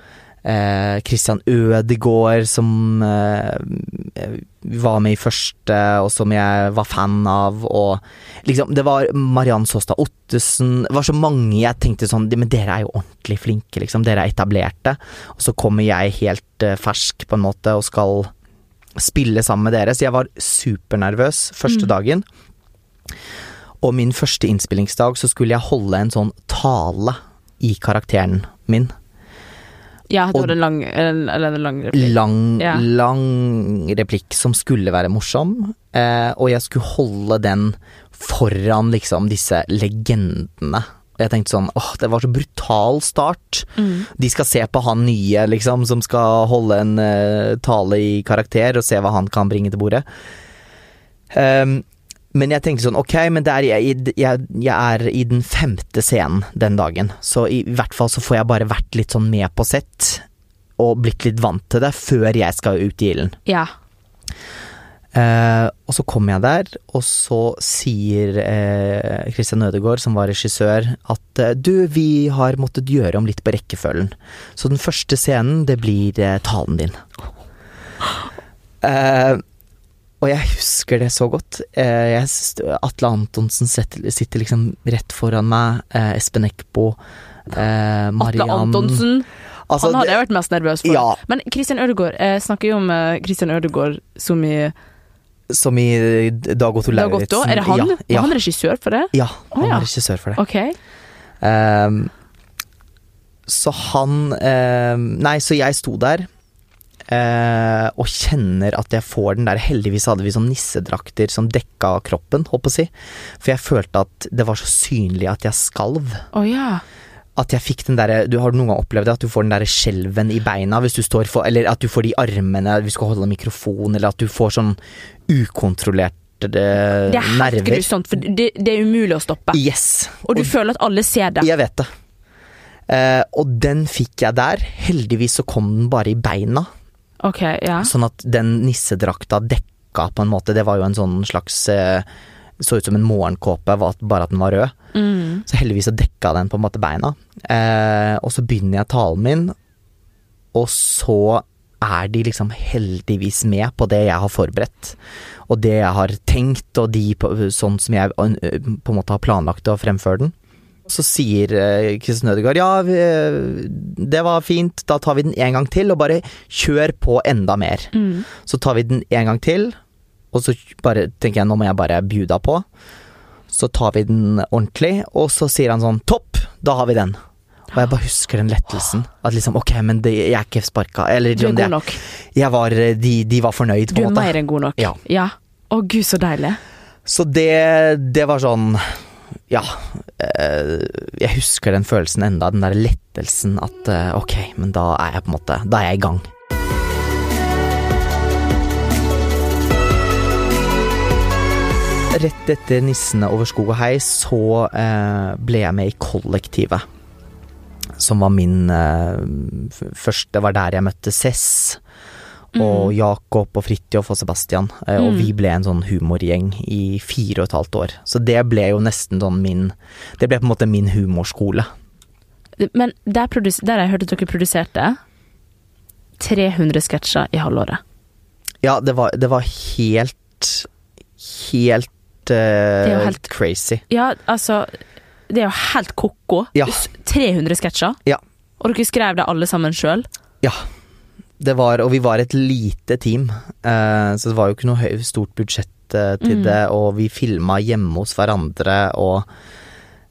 Eh, Christian Ødegaard, som eh, var med i første, og som jeg var fan av. Og liksom, det var Mariann Såstad Ottesen Det var så mange jeg tenkte sånn Men dere er jo ordentlig flinke, liksom. Dere er etablerte. Og så kommer jeg helt eh, fersk, på en måte, og skal spille sammen med dere. Så jeg var supernervøs første Mm. dagen. Og min første innspillingsdag så skulle jeg holde en sånn tale i karakteren min. Ja, det var en lang, en- eller en lang replikk. Lang, Ja. lang replikk som skulle være morsom, eh, og jeg skulle holde den foran liksom disse legendene. Og jeg tenkte sånn, åh, det var så brutal start. Mm. De skal se på han nye, liksom, som skal holde en uh, tale i karakter, og se hva han kan bringe til bordet. Ehm, men jeg tenkte sånn, ok, men det er, jeg, jeg, jeg er i den femte scenen den dagen, så i hvert fall så får jeg bare vært litt sånn med på sett, og blitt litt vant til det, før jeg skal ut i ilden. Ja. Eh, og så kommer jeg der, og så sier eh, Christian Ødegaard, som var regissør, at eh, du, vi har måttet gjøre om litt på rekkefølgen. Så den første scenen, det blir eh, talen din. Eh, og jeg husker det så godt. Eh, jeg, Atle Antonsen sitter, liksom rett foran meg. Eh, Espen Eckbo. Eh, Atle Antonsen. Altså, han hadde jeg vært mest nervøs for. Ja. Men Christian Ødegaard, jeg snakker jo om eh, Christian Ødegaard som i Som i Dag Otto Lauritzen. Er det han? Ja, Var ja, han regissør for det? ja, han oh, ja. regissør for det. Okay. Um, så han um, Nei, så jeg sto der eh, og kjenner at jeg får den der Heldigvis hadde vi sånn nissedrakter som dekka kroppen, holdt på å si. For jeg følte at det var så synlig at jeg skalv. Oh, ja. At jeg fikk den derre Du har noen gang opplevd det, at du får den derre skjelven i beina hvis du står for Eller at du får de armene hvis du skal holde mikrofon, eller at du får sånn ukontrollerte eh, Det er helt nerver. grusomt, for det, det er umulig å stoppe. Yes. Og du føler at alle ser det. Jeg vet det. Eh, og den fikk jeg der. Heldigvis så kom den bare i beina, Ok, ja. sånn at den nissedrakta dekka på en måte. Det var jo en sånn slags eh, Så ut som en morgenkåpe, bare at den var rød. Mm. Så heldigvis så dekka den på en måte beina. Eh, og så begynner jeg talen min, og så er de liksom heldigvis med på det jeg har forberedt. Og det jeg har tenkt, og de på, sånn som jeg øh, på en måte har planlagt å fremføre den. Så sier eh, Kristin Ødegaard ja, vi, det var fint, da tar vi den en gang til, og bare kjør på enda mer. Mm. Så tar vi den en gang til, og så bare tenker jeg nå må jeg bare bjuda på. Så tar vi den ordentlig, og så sier han sånn topp, da har vi den. Og jeg bare husker den lettelsen. At liksom ok, men det, jeg er ikke sparka. Eller Du er god nok. jeg var, de, de var fornøyd, på en måte. Du er mer enn god nok. Ja. ja. Å gud, så deilig. Så det, det var sånn Ja. eh, jeg husker den følelsen enda, den der lettelsen at eh, ok, men da er jeg på en måte Da er jeg i gang. Rett etter 'Nissene over skog og hei' så eh, ble jeg med i Kollektivet. Som var min første Det var der jeg møtte Cess og Jakob og Fridtjof og Sebastian. eh, Og Mm. vi ble en sånn humorgjeng i fire og et halvt år. Så det ble jo nesten sånn min Det ble på en måte min humorskole. Men der, der har jeg hørt at dere produserte 300 sketsjer i halvåret. Ja, det var, det var helt Helt, er helt- crazy. Ja, altså Det er jo helt ko-ko. Ja. 300 sketsjer. Ja. Og dere skrev det alle sammen sjøl. Ja. Det var, og vi var et lite team, eh, så det var jo ikke noe høy, stort budsjett eh, til Mm. det, og vi filma hjemme hos hverandre, og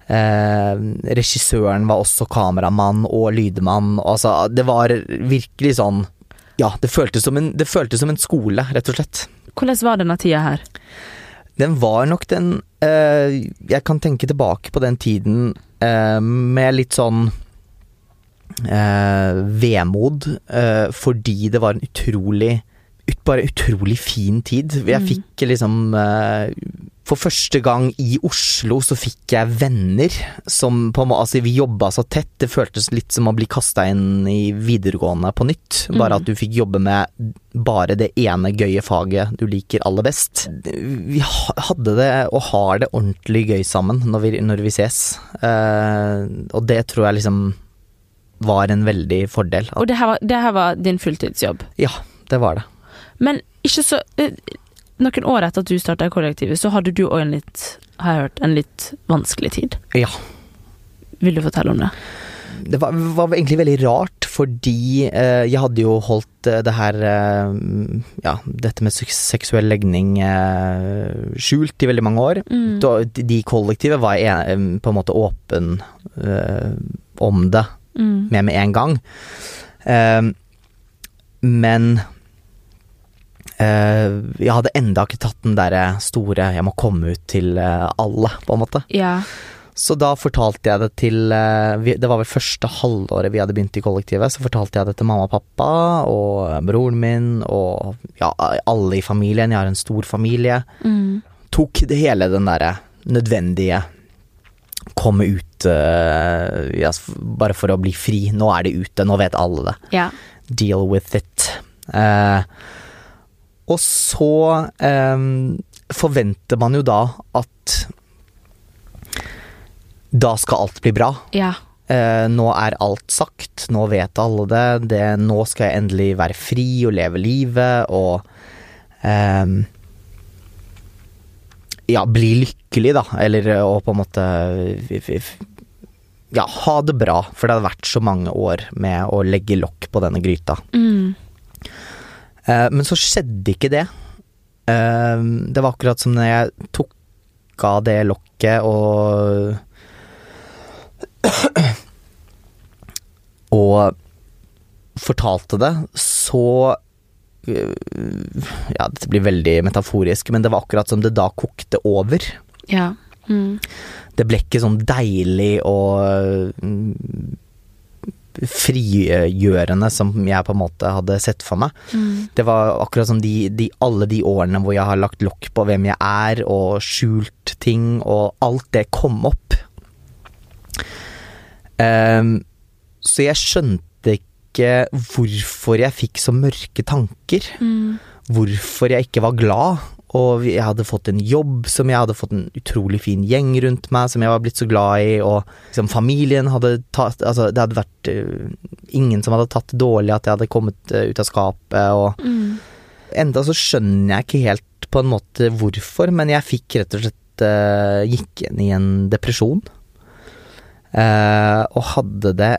eh, regissøren var også kameramann og lydmann, og altså, det var virkelig sånn Ja, det føltes som en, det føltes som en skole, rett og slett. Hvordan var denne tida her? Den var nok den eh, Jeg kan tenke tilbake på den tiden eh, med litt sånn eh, vemod, eh, fordi det var en utrolig ut, Bare utrolig fin tid. Jeg Mm. fikk liksom eh, For første gang i Oslo så fikk jeg venner som på en måte Altså, vi jobba så tett. Det føltes litt som å bli kasta inn i videregående på nytt. Bare Mm. at du fikk jobbe med bare det ene gøye faget du liker aller best. Vi hadde det, og har det, ordentlig gøy sammen når vi, når vi ses. Eh, og det tror jeg liksom var en veldig fordel. Og det her var, det her var din fulltidsjobb. Ja, det var det. Men ikke så eh, Noen år etter at du starta i kollektivet, så hadde du òg en litt Har jeg hørt, en litt vanskelig tid. Ja. Vil du fortelle om det? Det var, var egentlig veldig rart, fordi eh, jeg hadde jo holdt eh, det her eh, Ja, dette med seksuell legning eh, skjult i veldig mange år. Mm. Da, de kollektive var jeg, eh, på en måte åpen eh, om det Mm. med med en gang. Eh, men Uh, jeg hadde enda ikke tatt den derre store 'jeg må komme ut til eh, alle', på en måte. Ja. Så da fortalte jeg det til eh, vi- Det var vel første halvåret vi hadde begynt i kollektivet. Så fortalte jeg det til mamma og pappa og broren min og ja, alle i familien. Jeg har en stor familie. Mm. Tok det hele den derre nødvendige komme ut eh, ja, bare for å bli fri. Nå er det ute, nå vet alle det. ja. Deal with it. Eh, og så eh, forventer man jo da at da skal alt bli bra. Ja. Eh, nå er alt sagt, nå vet alle det. det. Nå skal jeg endelig være fri og leve livet og ehm, Ja, bli lykkelig, da. Eller eh, å på en måte f- Ja, ha det bra. For det hadde vært så mange år med å legge lokk på denne gryta. Mm. Eh, men så skjedde ikke det. Eh, det var akkurat som når jeg tok av det lokket og Og fortalte det, så eh, Ja, dette blir veldig metaforisk, men det var akkurat som det da kokte over. Ja. Mm. Det ble ikke sånn deilig og mm, frigjørende som jeg på en måte hadde sett for meg. Mm. Det var akkurat som de, de, alle de årene hvor jeg har lagt lokk på hvem jeg er, og skjult ting, og alt det kom opp. Um, så jeg skjønte ikke hvorfor jeg fikk så mørke tanker. Mm. Hvorfor jeg ikke var glad. Og jeg hadde fått en jobb som jeg hadde fått en utrolig fin gjeng rundt meg, som jeg var blitt så glad i, og liksom familien hadde tatt Altså, det hadde vært uh, ingen som hadde tatt dårlig at jeg hadde kommet uh, ut av skapet, og Mm. Enda så skjønner jeg ikke helt på en måte hvorfor, men jeg fikk rett og slett uh, Gikk inn i en depresjon. Og hadde det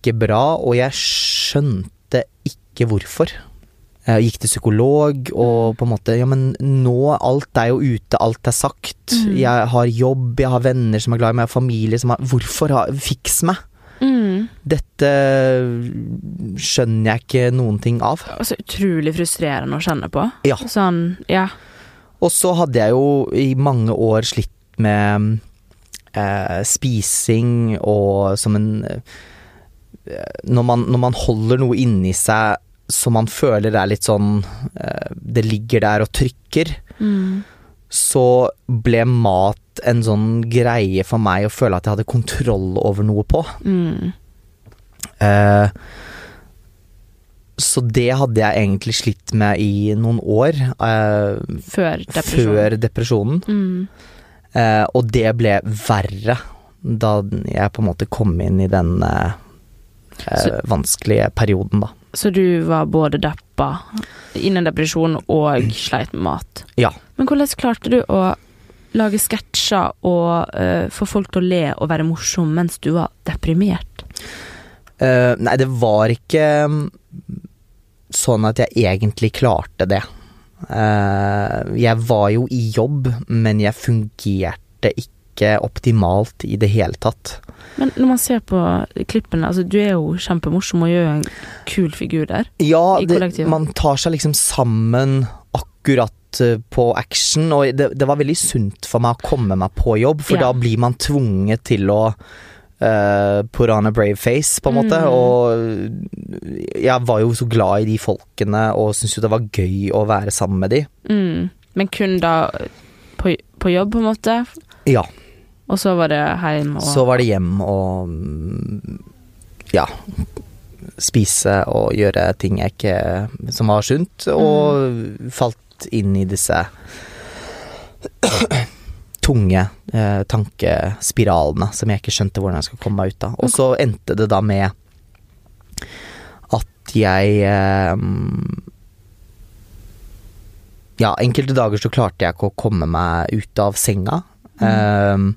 ikke bra, og jeg skjønte ikke hvorfor. Jeg gikk til psykolog og på en måte Ja, men nå Alt er jo ute, alt er sagt. Mm. Jeg har jobb, jeg har venner som er glad i meg, jeg har familie som har Hvorfor har Fiks meg! Mm. Dette skjønner jeg ikke noen ting av. Så utrolig frustrerende å kjenne på. Ja. Sånn, ja. Og så hadde jeg jo i mange år slitt med eh, spising og som en eh, når, man, når man holder noe inni seg som man føler er litt sånn eh, Det ligger der og trykker, Mm. så ble mat en sånn greie for meg å føle at jeg hadde kontroll over noe på. Mm. Eh, så det hadde jeg egentlig slitt med i noen år. eh, Før depresjonen. Før depresjonen. Mm. Eh, og det ble verre da jeg på en måte kom inn i den eh, eh, Så- vanskelige perioden, da. Så du var både deppa, innen depresjon og sleit med mat. Ja. Men hvordan klarte du å lage sketsjer og uh, få folk til å le og være morsom mens du var deprimert? Uh, nei, det var ikke mm, sånn at jeg egentlig klarte det. Uh, jeg var jo i jobb, men jeg fungerte ikke optimalt i det hele tatt. Men når man ser på klippene, altså du er jo kjempemorsom og gjør en kul figur der. Ja, det, man tar seg liksom sammen akkurat eh, på action, og det, det var veldig sunt for meg å komme meg på jobb, for Ja. da blir man tvunget til å uh, put on a brave face, på en måte. Mm. Og jeg var jo så glad i de folkene, og syntes jo det var gøy å være sammen med de. Mm. Men kun da på, på jobb, på en måte? Ja. Og så var det hjem og Så var det hjem og mm, ja. Spise og gjøre ting jeg ikke Som var sunt, og falt inn i disse tunge eh, tankespiralene som jeg ikke skjønte hvordan jeg skulle komme meg ut av. Og så endte det da med at jeg eh, Ja, enkelte dager så klarte jeg ikke å komme meg ut av senga. Ehm,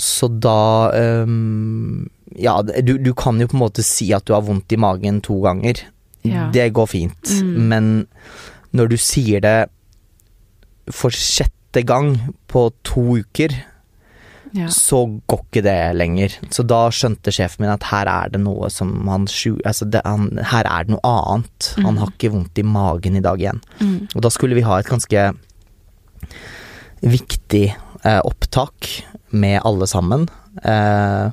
så da um, Ja, du, du kan jo på en måte si at du har vondt i magen to ganger. Ja. Det går fint. Mm. Men når du sier det for sjette gang på to uker, ja. så går ikke det lenger. Så da skjønte sjefen min at her er det noe som han. Altså det, han, her er det noe annet. Han Mm. har ikke vondt i magen i dag igjen. Mm. Og da skulle vi ha et ganske viktig eh, opptak med alle sammen. Eh,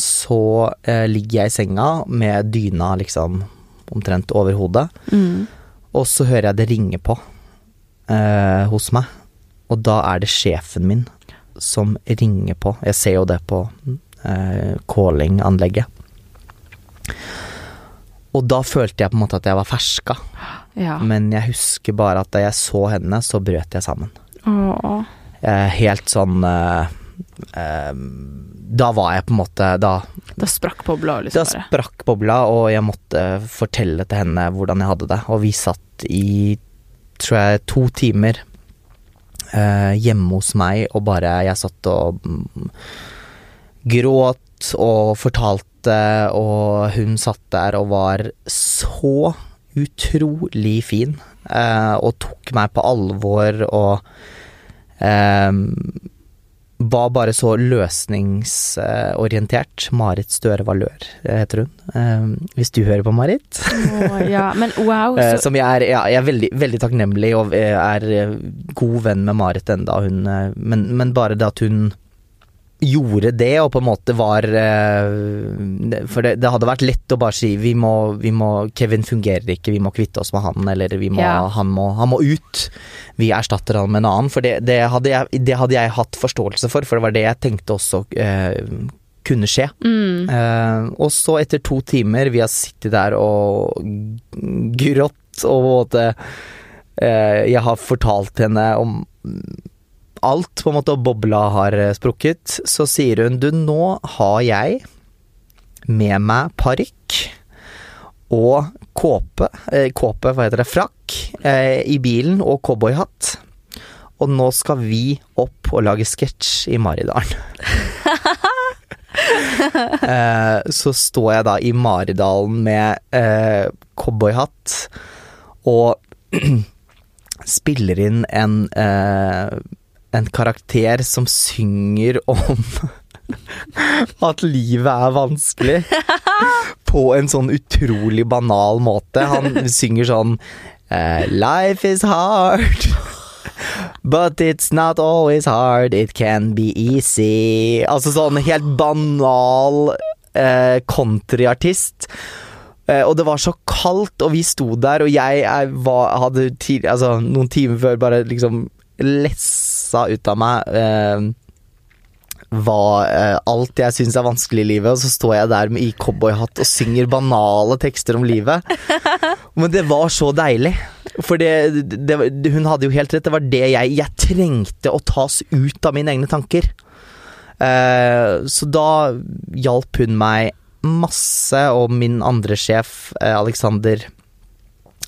så eh, ligger jeg i senga med dyna liksom omtrent over hodet, Mm. og så hører jeg det ringe på eh, hos meg. Og da er det sjefen min som ringer på. Jeg ser jo det på eh, calling-anlegget. Og da følte jeg på en måte at jeg var ferska. Ja. Men jeg husker bare at da jeg så henne, så brøt jeg sammen. Åh. Eh, helt sånn eh, eh, Da var jeg på en måte Da, Da sprakk bobla, da liksom bare. sprakk bobla, og jeg måtte fortelle til henne hvordan jeg hadde det. Og vi satt i tror jeg to timer eh, hjemme hos meg, og bare Jeg satt og mm, gråt og fortalte, og hun satt der og var så utrolig fin, eh, og tok meg på alvor og eh, var bare så løsningsorientert. Marit Støre Valør heter hun. Eh, hvis du hører på, Marit. Oh, ja. Men wow, Eh, så som jeg er, ja, jeg er veldig, veldig takknemlig og er eh, god venn med Marit eh, men, men bare det at hun gjorde det, og på en måte var eh, For det, det hadde vært lett å bare si vi må, vi må Kevin fungerer ikke, vi må kvitte oss med han, eller vi må, Ja. han, må, han må ut. Vi erstatter han med en annen. For det, det, hadde jeg, det hadde jeg hatt forståelse for, for det var det jeg tenkte også eh, kunne skje. mm. Eh, og så etter to timer, vi har sittet der og grått og på en måte eh, Jeg har fortalt henne om alt, på en måte, og bobla har eh, sprukket. Så sier hun du, nå har jeg med meg parykk og kåpe, eh, kåpe, hva heter det, frakk, eh, i bilen og cowboyhatt. Og nå skal vi opp og lage sketsj i Maridalen. så står jeg da i Maridalen med eh, cowboyhatt og spiller inn en eh, en karakter som synger om at livet er vanskelig. På en sånn utrolig banal måte. Han synger sånn eh, Life is hard. But it's not always hard, it can be easy. Altså sånn helt banal eh, countryartist. Eh, og det var så kaldt, og vi sto der, og jeg, jeg var, hadde tid, altså, noen timer før bare liksom lessa ut av meg eh, hva eh, alt jeg syns er vanskelig i livet, og så står jeg der med i cowboyhatt og synger banale tekster om livet. Men det var så deilig. For det, det, hun hadde jo helt rett. Det var det jeg Jeg trengte å tas ut av mine egne tanker. Eh, så da hjalp hun meg masse, og min andre sjef, eh, Alexander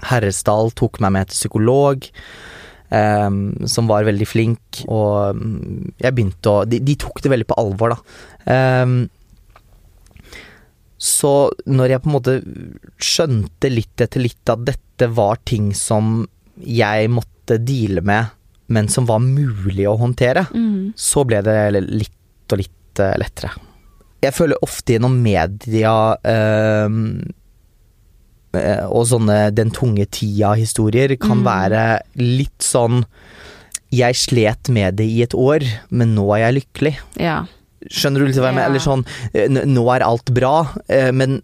Herresdal, tok meg med til psykolog. Um, som var veldig flink, og um, jeg begynte å de, de, tok det veldig på alvor, da. Um, så når jeg på en måte skjønte litt etter litt at dette var ting som jeg måtte deale med, men som var mulig å håndtere, mm. så ble det litt og litt uh, lettere. Jeg føler ofte gjennom media Eh, og sånne Den tunge tida-historier kan mm. være litt sånn Jeg slet med det i et år, men nå er jeg lykkelig. Ja. Skjønner du litt hva jeg mener? Eller sånn eh, Nå er alt bra, eh, men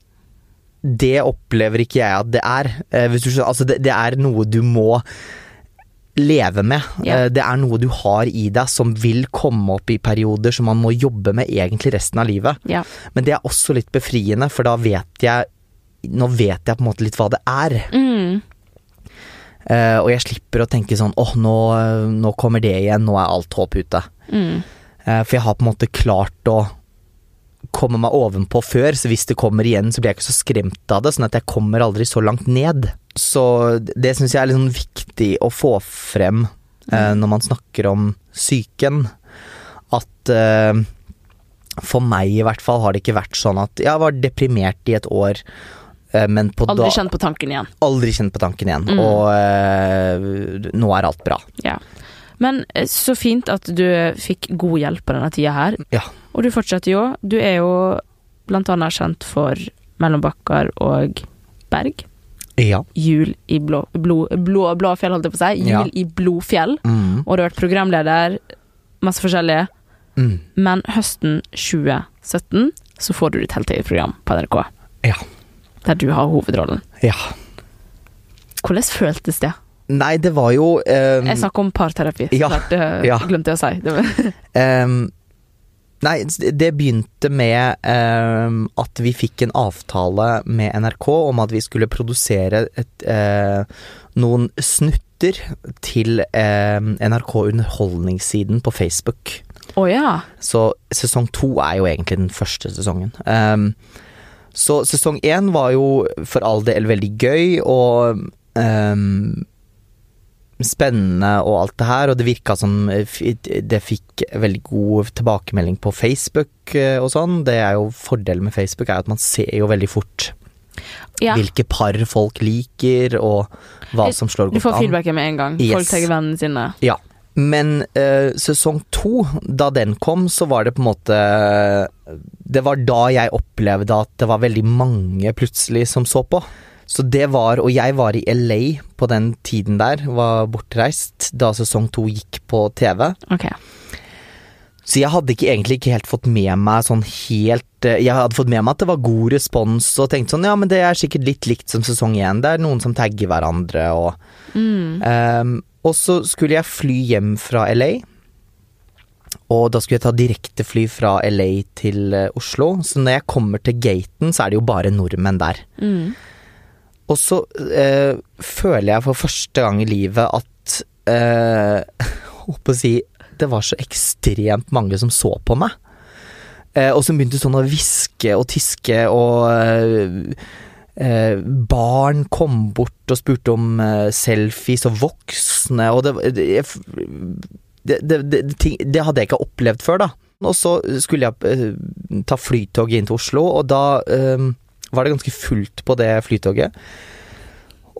det opplever ikke jeg at det er. Skjønner, altså det, det er noe du må leve med. Ja. Det er noe du har i deg som vil komme opp i perioder som man må jobbe med egentlig resten av livet. Ja. Men det er også litt befriende, for da vet jeg nå vet jeg på en måte litt hva det er. Mm. Uh, og jeg slipper å tenke sånn åh, oh, nå, nå, kommer det igjen, nå er alt håp ute. Mm. Uh, for jeg har på en måte klart å komme meg ovenpå før, så hvis det kommer igjen, så blir jeg ikke så skremt av det. Sånn at jeg kommer aldri så langt ned. Så det syns jeg er litt sånn viktig å få frem uh, når man snakker om psyken. At for meg i hvert fall har det ikke vært sånn at jeg var deprimert i et år men på aldri kjent på tanken igjen. Aldri kjent på tanken igjen. Mm. Og uh, nå er alt bra. Ja. Men eh, så fint at du fikk god hjelp på denne tida her. Ja. Og du fortsetter jo. Du er jo blant annet kjent for Mellombakkar og Berg. Ja. Jul i blå, blå, blå, Blåfjell, holdt jeg på å si. Jul ja. i Blodfjell. Mm. Og du har vært programleder, masse forskjellige. Mm. Men høsten 2017 så får du ditt helt eget program på NRK. Ja der du har hovedrollen. Ja. Hvordan føltes det? Nei, det var jo um, Jeg snakker om parterapi, ja, det ja. glemte jeg å si. um, nei, det begynte med um, at vi fikk en avtale med NRK om at vi skulle produsere et, uh, noen snutter til NRK Underholdningssiden på Facebook. Oh, ja. Så sesong to er jo egentlig den første sesongen. Um, så sesong én var jo for all del veldig gøy og um, spennende og alt det her, og det virka som det fikk veldig god tilbakemelding på Facebook eh, og sånn. Det er jo Fordelen med Facebook er at man ser jo veldig fort ja. hvilke par folk liker, og hva som slår godt an. Du får feedbacken med en gang. Yes. Folk tar vennene sine. Ja. Men eh, sesong to, da den kom, så var det på en måte Det var da jeg opplevde at det var veldig mange plutselig som så på. Så det var Og jeg var i LA på den tiden der, var bortreist da sesong to gikk på TV. Okay. Så jeg hadde ikke, egentlig ikke helt fått med meg sånn helt eh, Jeg hadde fått med meg at det var god respons, og tenkte sånn ja, men det er sikkert litt likt som sesong én. Det er noen som tagger hverandre og mm. um, og så skulle jeg fly hjem fra LA. Og da skulle jeg ta direktefly fra LA til eh, Oslo. Så når jeg kommer til gaten, så er det jo bare nordmenn der. Mm. Og så eh, føler jeg for første gang i livet at eh, på å si Det var så ekstremt mange som så på meg. Eh, og som begynte sånn å hviske og tiske, og eh, eh, barn kom bort og spurte om eh, selfies, og voksne, og det, det, det, ting- det hadde jeg ikke opplevd før, da. Og så skulle jeg eh, ta flytoget inn til Oslo, og da eh, var det ganske fullt på det flytoget.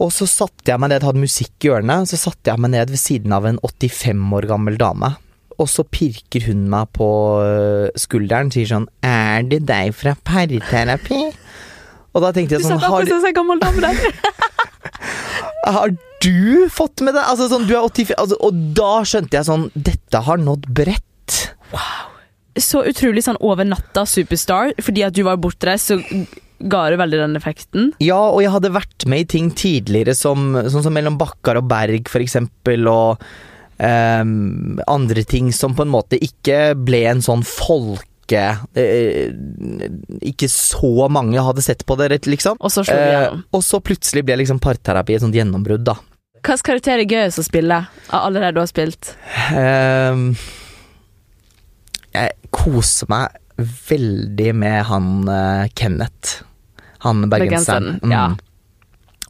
Og så satte jeg meg ned, hadde musikk i ørene, så satte jeg meg ned ved siden av en 85 år gammel dame. Og så pirker hun meg på øh, skulderen sier sånn Er det deg fra parterapi? Og da tenkte jeg sånn har, en gammel dame der. har du fått med det? Altså sånn, du er 84, altså, Og da skjønte jeg sånn Dette har nådd bredt. Så utrolig sånn over natta superstar, fordi at du var bortreist, så ga det veldig den effekten. Ja, og jeg hadde vært med i ting tidligere som, sånn som Mellom Bakkar og Berg, for eksempel, og um, andre ting som på en måte ikke ble en sånn folke eh, Ikke så mange hadde sett på det, rett, liksom. Og så Eh, og så plutselig ble liksom parterapi et sånt gjennombrudd, da. Hvilken karakter er gøyest å spille av alle de du har spilt? Eh, jeg koser meg veldig med han eh, Kenneth. Han bergenseren. Mm. ja.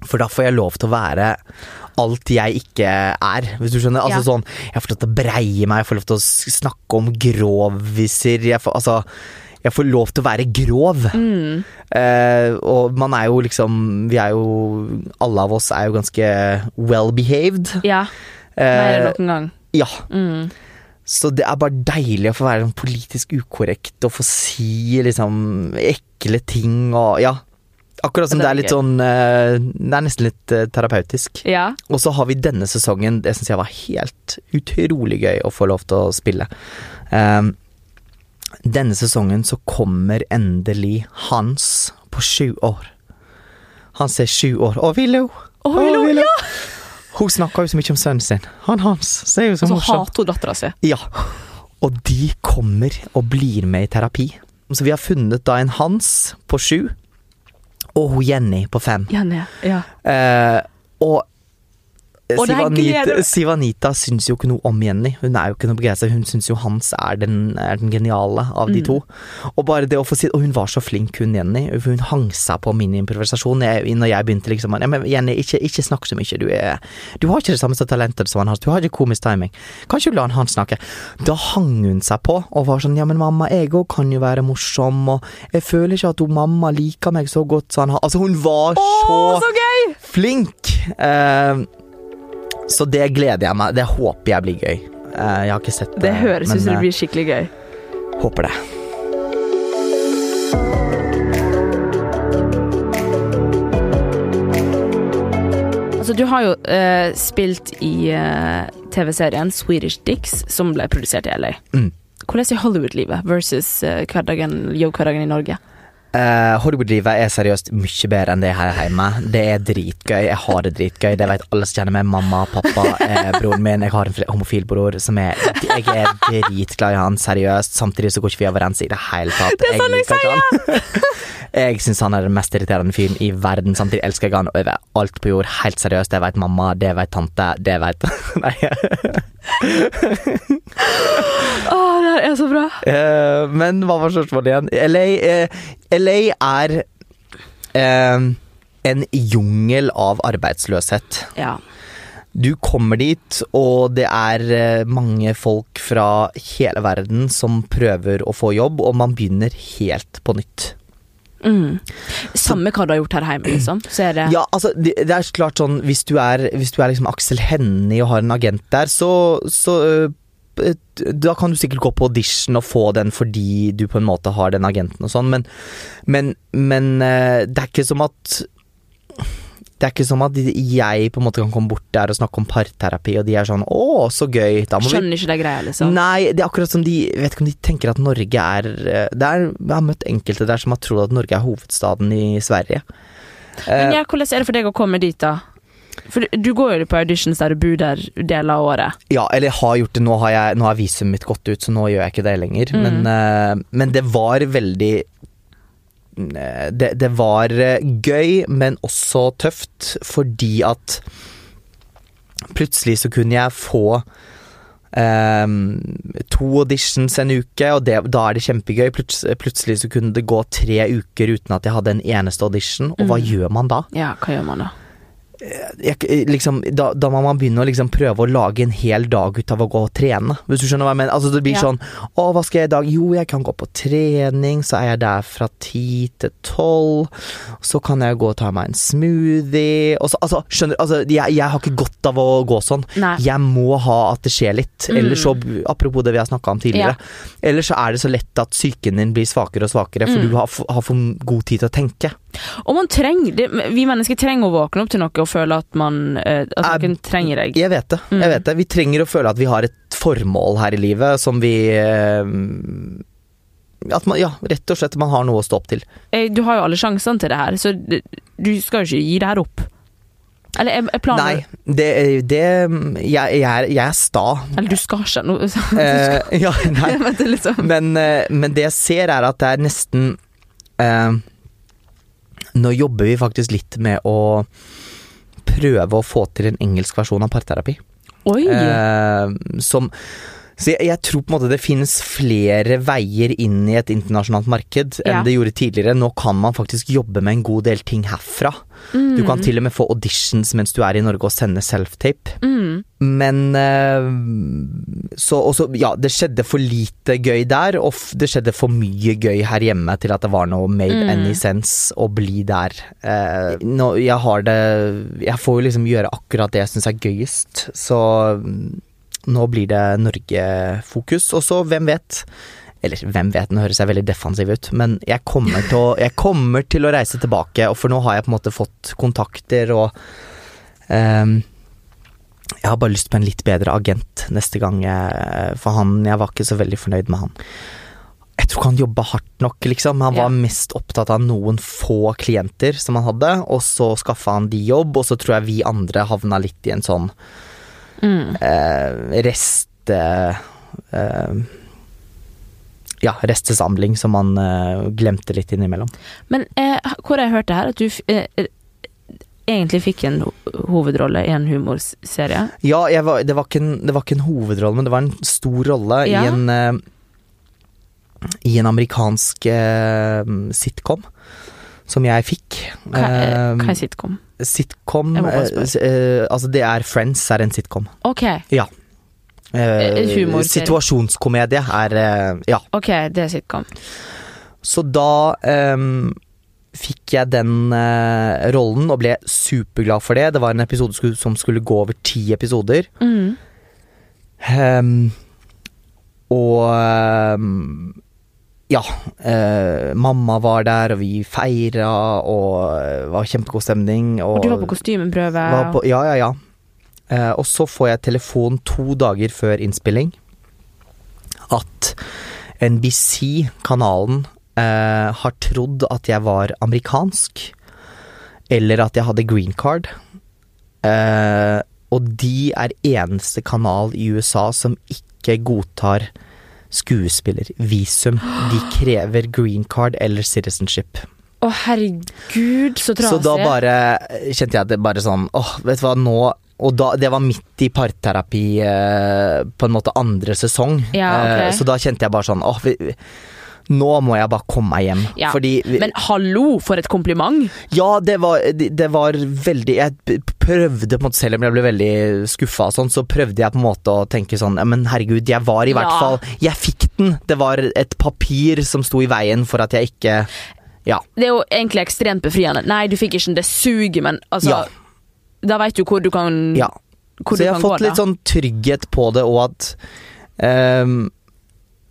For da får jeg lov til å være alt jeg ikke er, hvis du skjønner. Altså Ja. sånn, Jeg får lov til å breie meg, jeg får lov til å snakke om groviser. Jeg får, altså, jeg får lov til å være grov. Mm. Eh, og man er jo liksom Vi er jo Alle av oss er jo ganske well behaved. Ja, mer Eh, enn noen gang. ja. Mm. Så det er bare deilig å få være sånn politisk ukorrekt og få si liksom ekle ting og ja. Akkurat som Det er litt sånn eh, Det er nesten litt eh, terapeutisk. Ja. Og så har vi denne sesongen, det syns jeg var helt utrolig gøy å få lov til å spille. Um, denne sesongen så kommer endelig Hans på sju år. Hans er sju år. Å, Willow! Å, Willow, ja! Hun snakker jo så mye om sønnen sin. Han Hans ser jo så Og så morsom hater hun dattera si. ja, og de kommer og blir med i terapi. Så vi har funnet da en Hans på sju, og hun Jenny på fem. Jenny. Ja. Eh, og Sivanita, glede- Sivanita syns jo ikke noe om Jenny. Hun er jo ikke noe begeistra. Hun syns jo Hans er den, er den geniale av de Mm. to. Og bare det å få si Og hun var så flink, hun Jenny. Hun hang seg på min improvisasjon jeg, når jeg begynte liksom ja, men Jenny, ikke, ikke snakk så mye. Du, er, du har ikke det samme talentet som han har. Du har ikke komisk timing. Kan ikke du la han snakke? Da hang hun seg på og var sånn Ja, men mamma, jeg òg kan jo være morsom, og jeg føler ikke at hun mamma liker meg så godt som han har Altså, hun var så, Åh, så gøy! flink! Eh, så det gleder jeg meg Det håper jeg blir gøy. Eh, jeg har ikke sett det, Det høres ut som det eh, blir skikkelig gøy. håper det. Altså, du har jo uh, spilt i uh, TV-serien Swedish Dicks, som ble produsert i LA. Mm. Hvordan er Hollywood-livet versus hverdagen, jobbhverdagen i Norge? Eh, Hollywood-livet er seriøst mye bedre enn det her hjemme. Det er dritgøy. Jeg har det dritgøy. Det vet alle som kjenner meg. Mamma, pappa, eh, broren min. Jeg har en homofil bror som er Jeg er dritglad i han, seriøst. Samtidig så går ikke vi overens i det hele tatt. Det er sånn jeg liker sier! Jeg syns han er den mest irriterende fyren i verden. Samtidig elsker jeg han over alt på jord. Helt seriøst. Det vet mamma, det vet tante, det vet Nei. Å, det her er så bra! Uh, men hva var spørsmålet igjen? LA, uh, LA er uh, en jungel av arbeidsløshet. Ja. Du kommer dit, og det er eh, mange folk fra hele verden som prøver å få jobb, og man begynner helt på nytt. Mm. Samme hva du har gjort her hjemme, liksom. Det Ja, altså, det, det er klart sånn Hvis du er, hvis du er liksom Aksel Hennie og har en agent der, så, så øh, Da kan du sikkert gå på audition og få den fordi du på en måte har den agenten og sånn, men, men, men øh, det er ikke som at det er ikke som at jeg på en måte kan komme bort der og snakke om parterapi, og de er sånn 'Å, så gøy'. Må vi ikke det greia, liksom. Nei, det er akkurat som de vet ikke om de tenker at Norge er eh, det er Jeg har møtt enkelte der som har trodd at Norge er hovedstaden i Sverige. Men Eh, ja, hvordan er det for deg å komme dit, da? For du- går jo på auditions der du bor der deler av året. Ja, eller jeg har gjort det. Nå har, jeg, nå har visumet mitt gått ut, så nå gjør jeg ikke det lenger. Mm. Men, eh, men det var veldig eh, det, det var eh, gøy, men også tøft, fordi at plutselig så kunne jeg få um, to auditions en uke, og det, da er det kjempegøy. Pluts, plutselig så kunne det gå tre uker uten at jeg hadde en eneste audition, og hva Mm. gjør man da? Ja, hva gjør man da? Jeg, liksom, da, da må man begynne å liksom prøve å lage en hel dag ut av å gå og trene. Hvis du skjønner hva jeg mener? Altså, det blir Ja. sånn Å, hva skal jeg i dag? Jo, jeg kan gå på trening, så er jeg der fra ti til tolv. Så kan jeg gå og ta meg en smoothie. Så, altså, skjønner altså, jeg, jeg har ikke godt av å gå sånn. Nei. Jeg må ha at det skjer litt. Mm. Ellers så, apropos det vi har snakka om tidligere, ellers så er det så lett at psyken din blir svakere og svakere, for Mm. du har, har for god tid til å tenke. Og man trenger det, Vi mennesker trenger å våkne opp til noe og føle at man eh, At noen trenger deg. Jeg vet det. Mm. jeg vet det Vi trenger å føle at vi har et formål her i livet som vi eh, At man, ja, rett og slett man har noe å stå opp til. Eh, Du har jo alle sjansene til det her, så du skal jo ikke gi det her opp. Eller er, er planen Nei, det, det jeg, jeg, er, jeg er sta. Eller du skal ikke noe Eh, ja, nei. Liksom Men, men det jeg ser er at det er nesten eh, Nå jobber vi faktisk litt med å prøve å få til en engelsk versjon av parterapi. Oi! Eh, som så jeg, jeg tror på en måte det finnes flere veier inn i et internasjonalt marked enn Ja. det gjorde tidligere. Nå kan man faktisk jobbe med en god del ting herfra. Mm. Du kan til og med få auditions mens du er i Norge og sende self-tape. mm. Men eh, Så også, ja, det skjedde for lite gøy der, og det skjedde for mye gøy her hjemme til at det var noe made Mm. any sense å bli der. Eh, nå, jeg har det Jeg får jo liksom gjøre akkurat det jeg syns er gøyest, så mm, nå blir det Norge-fokus. Og så, hvem vet? Eller hvem vet, nå høres jeg veldig defensiv ut, men jeg kommer å, jeg kommer til å reise tilbake, og for nå har jeg på en måte fått kontakter og um, jeg har bare lyst på en litt bedre agent neste gang, jeg, for han Jeg var ikke så veldig fornøyd med han. Jeg tror ikke han jobba hardt nok, liksom. Han var Ja. mest opptatt av noen få klienter som han hadde, og så skaffa han de jobb, og så tror jeg vi andre havna litt i en sånn Mm. eh, rest Eh, ja, restesamling som man eh, glemte litt innimellom. Men eh, hvor har jeg hørt det her? At du eh, egentlig fikk en hovedrolle i en humorserie? Ja, var, det, var en, det var ikke en hovedrolle, men det var en stor rolle Ja. i en eh, I en amerikansk sitcom som jeg fikk. Hva, hva er sitcom? Sitcom eh, eh, Altså, det er Friends er en sitcom. Ok, Eh, Humor. situasjonskomedie er Ja. ok, det er sitcom. Så da ehm, fikk jeg den eh, rollen og ble superglad for det. Det var en episode som skulle gå over ti episoder. Mm. Ehm, og ehm, ja. eh, mamma var der, og vi feira, og det var kjempegod stemning. Og, Og du var på kostymeprøve? var på, Ja, ja, ja. Eh, og så får jeg telefon to dager før innspilling at NBC, kanalen, eh, har trodd at jeg var amerikansk, eller at jeg hadde green card. Eh, og de er eneste kanal i USA som ikke godtar skuespillervisum. De krever green card eller citizenship. Å herregud, så trasig. Så da bare kjente jeg det bare sånn Åh, vet du hva, nå Og da, det var midt i parterapi eh, På en måte andre sesong Ja, okay. eh, Så da kjente jeg bare sånn Åh, vi, nå må jeg bare komme meg hjem Ja, Fordi Men hallo, for et kompliment! Ja, det var, det, var veldig Jeg prøvde på en måte Selv om jeg ble veldig skuffa sånn Så prøvde jeg på en måte å tenke sånn Men herregud, jeg var i hvert Ja. fall Jeg fikk den Det var et papir som sto i veien For at jeg ikke Ja, Det er jo egentlig ekstremt befriende. Nei, du fikk ikke den, det suger, men altså Ja. Da veit du hvor du kan ja Hvor Så jeg har fått gå, litt sånn trygghet på det, og at ehm,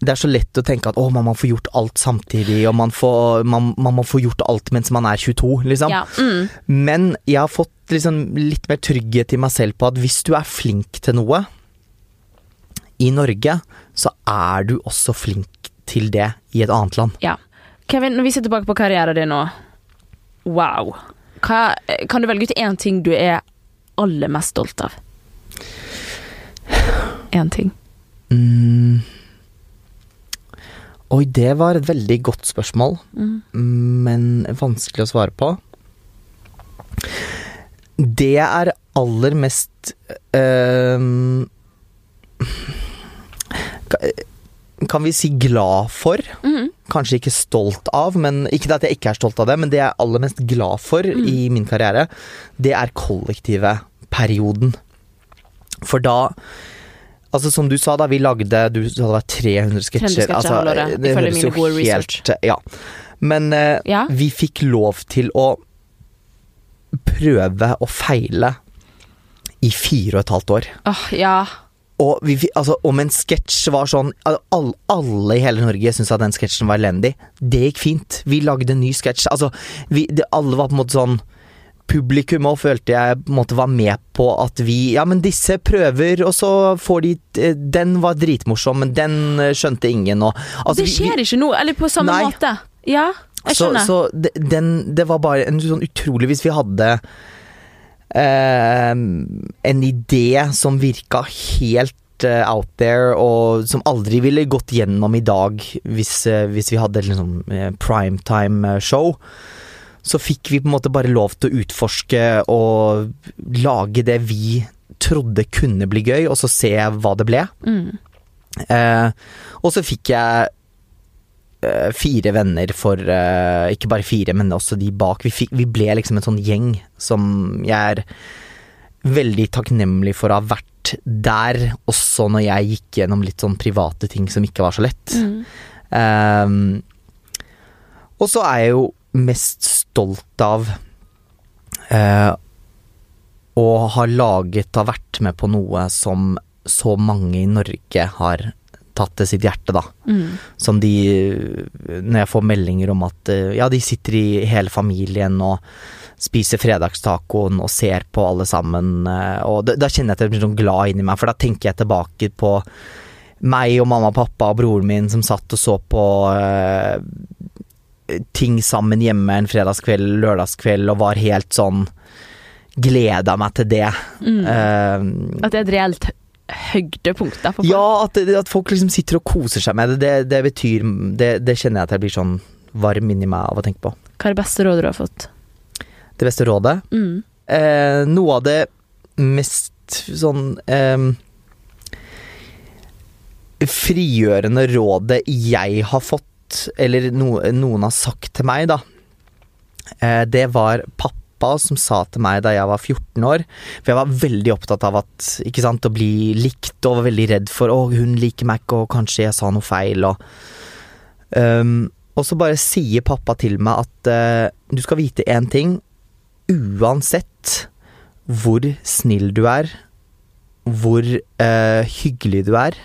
det er så lett å tenke at å, man må få gjort alt samtidig, og man, får, man, man må få gjort alt mens man er 22, liksom. Ja, mm. Men jeg har fått liksom litt mer trygghet i meg selv på at hvis du er flink til noe i Norge, så er du også flink til det i et annet land. ja. Kevin, når vi ser tilbake på karrieren din nå Wow. Hva, kan du velge ut én ting du er aller mest stolt av? Én ting. Mm. Oi, det var et veldig godt spørsmål, Mm. men vanskelig å svare på. Det jeg er aller mest øh, Kan vi si glad for? Mm. Kanskje ikke stolt av, men ikke at jeg ikke er stolt av det, men det jeg er aller mest glad for i min karriere, det er kollektive perioden. For da Altså Som du sa, da vi lagde Du sa det var 300 sketsjer. 300 sketsjer Altså, det ifølge høres mine jo helt- research. Ja. Men eh, Ja. vi fikk lov til å prøve og feile i fire og et halvt år. Åh, ja. Og vi, altså, om en sketsj var sånn al- all, Alle i hele Norge syntes at den sketsjen var elendig. Det gikk fint. Vi lagde en ny sketsj. Altså, vi, det, alle var på en måte sånn Publikum òg følte jeg på en måte var med på at vi Ja, men disse prøver, og så får de eh, Den var dritmorsom, men den eh, skjønte ingen, og altså, det vi- vi- skjer ikke nå, eller på samme Nei. måte. Ja, jeg skjønner. så det, den, det var bare en sånn utrolig Hvis vi hadde eh, en idé som virka helt eh, out there, og som aldri ville gått gjennom i dag hvis, hvis vi hadde liksom, primetime-show, så fikk vi på en måte bare lov til å utforske og lage det vi trodde kunne bli gøy, og så se hva det ble. Mm. Eh, og så fikk jeg eh, fire venner for eh, Ikke bare fire, men også de bak. Vi, fikk, vi ble liksom en sånn gjeng som jeg er veldig takknemlig for å ha vært der, også når jeg gikk gjennom litt sånn private ting som ikke var så lett. Mm. Ehm, og så er jeg jo mest stolt av eh, å ha laget, ha vært med på noe som så mange i Norge har tatt til sitt hjerte, da. Mm. Som de Når jeg får meldinger om at eh, ja, de sitter i hele familien og spiser fredagstacoen og ser på alle sammen, eh, og da, da kjenner jeg at jeg blir sånn glad inni meg, for da tenker jeg tilbake på meg og mamma og pappa og broren min som satt og så på eh, ting sammen hjemme en fredagskveld, lørdagskveld, og var helt sånn Gleda meg til det. Mm. Uh, At det er et reelt høydepunkt for folk. ja, at, at folk liksom sitter og koser seg med det, det, det betyr det, det kjenner jeg at jeg blir sånn varm inni meg av å tenke på. Hva er det beste rådet du har fått? Det beste rådet? Mm. Uh, noe av det mest sånn uh, frigjørende rådet jeg har fått, eller no, noen har sagt til meg, da, eh, det var pappa som sa til meg da jeg var 14 år For jeg var veldig opptatt av at, ikke sant, å bli likt, og var veldig redd for å, hun liker meg ikke, og kanskje jeg sa noe feil, og um, Og så bare sier pappa til meg at uh, du skal vite én ting. Uansett hvor snill du er, hvor uh, hyggelig du er,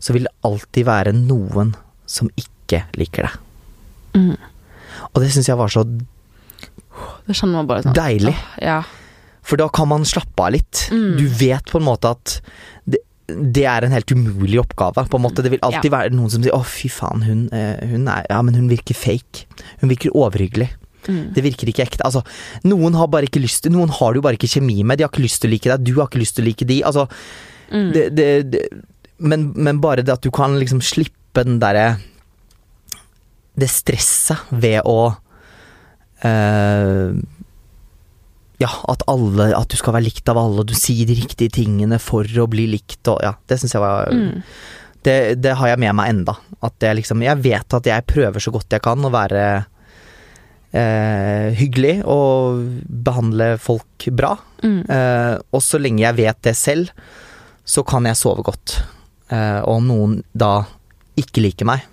så vil det alltid være noen som ikke liker deg. Mm. Og det syns jeg var så Det kjenner man bare sånn deilig. ja. For da kan man slappe av litt. Mm. Du vet på en måte at det, det er en helt umulig oppgave. På en måte. Det vil alltid være noen som sier 'Å, fy faen, hun, eh, hun, er, ja, men hun virker fake'. Hun virker overhyggelig. Mm. Det virker ikke ekte. Altså, noen har bare ikke lyst til Noen har du bare ikke kjemi med. De har ikke lyst til å like deg. Du har ikke lyst til å like de. Altså, Mm. det, det, det, men, men bare det at du kan liksom slippe den derre Det stresset ved å eh, Ja, at alle At du skal være likt av alle, og du sier de riktige tingene for å bli likt, og ja, det syns jeg var Mm. det, det har jeg med meg enda. At jeg liksom Jeg vet at jeg prøver så godt jeg kan å være eh, hyggelig og behandle folk bra. Mm. Eh, og så lenge jeg vet det selv, så kan jeg sove godt. Eh, og om noen da ikke liker meg,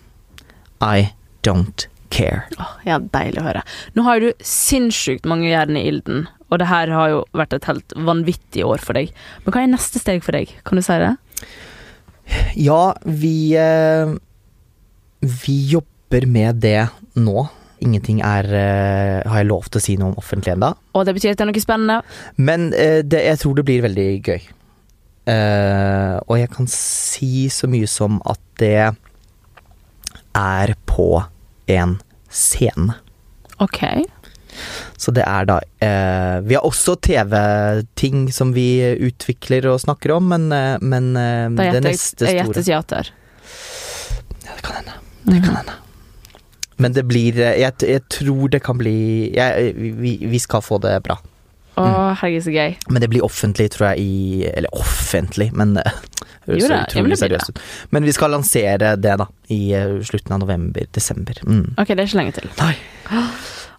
I don't care. Oh, ja, deilig å høre. Nå har du sinnssykt mange jern i ilden, og det her har jo vært et helt vanvittig år for deg. Men hva er neste steg for deg? Kan du si det? Ja, vi eh, Vi jobber med det nå. Ingenting er eh, Har jeg lov til å si noe om offentlig ennå. Og det betyr at det er noe spennende. Men eh, det, jeg tror det blir veldig gøy. Og jeg kan si så mye som at det er på en scene. Ok. Så det er da eh, Vi har også TV-ting som vi utvikler og snakker om, men, eh, men det, Da det gjetter neste store jeg store gjetter teater. Ja, det kan hende. Det kan hende. Men det blir eh, Jeg, jeg tror det kan bli jeg, vi, vi skal få det bra. Å, Mm. herregud, så gøy. Men det blir offentlig, tror jeg, i Eller offentlig, men høres Jo da, utrolig det seriøst ut. Men vi skal lansere det, da, i eh, slutten av november-desember. Mm. Ok, det er ikke lenge til. Nei.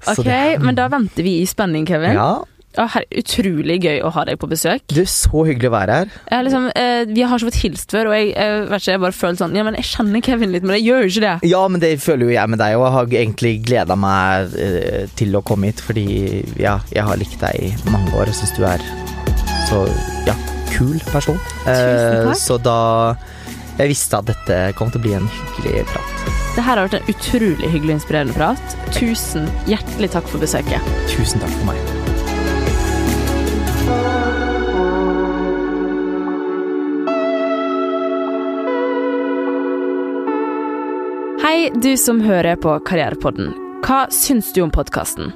Ok, det- men da venter vi i spenning, Kevin. Ja. Her, utrolig gøy å ha deg på besøk. Du, så hyggelig å være her. Liksom, eh, vi har ikke fått hilst før, og jeg, jeg, vet ikke, jeg bare føler sånn Ja, men jeg kjenner Kevin litt, men jeg gjør jo ikke det. Ja, men det føler jo jeg med deg, og jeg har egentlig gleda meg eh, til å komme hit, fordi ja, jeg har likt deg i mange år og syns du er så ja, kul person. Tusen takk. så da Jeg visste at dette kom til å bli en hyggelig prat. Det her har vært en utrolig hyggelig og inspirerende prat. Tusen hjertelig takk for besøket. Tusen takk for meg. Hei, du som hører på Karrierepodden. Hva syns du om podkasten?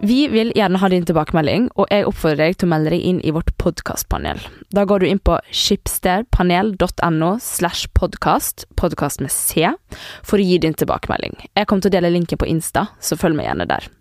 Vi vil gjerne ha din tilbakemelding, og jeg oppfordrer deg til å melde deg inn i vårt podkastpanel. Da går du inn på skipsstedpanel.no slash podkast, podkast med C, for å gi din tilbakemelding. Jeg kommer til å dele linken på Insta, så følg meg gjerne der.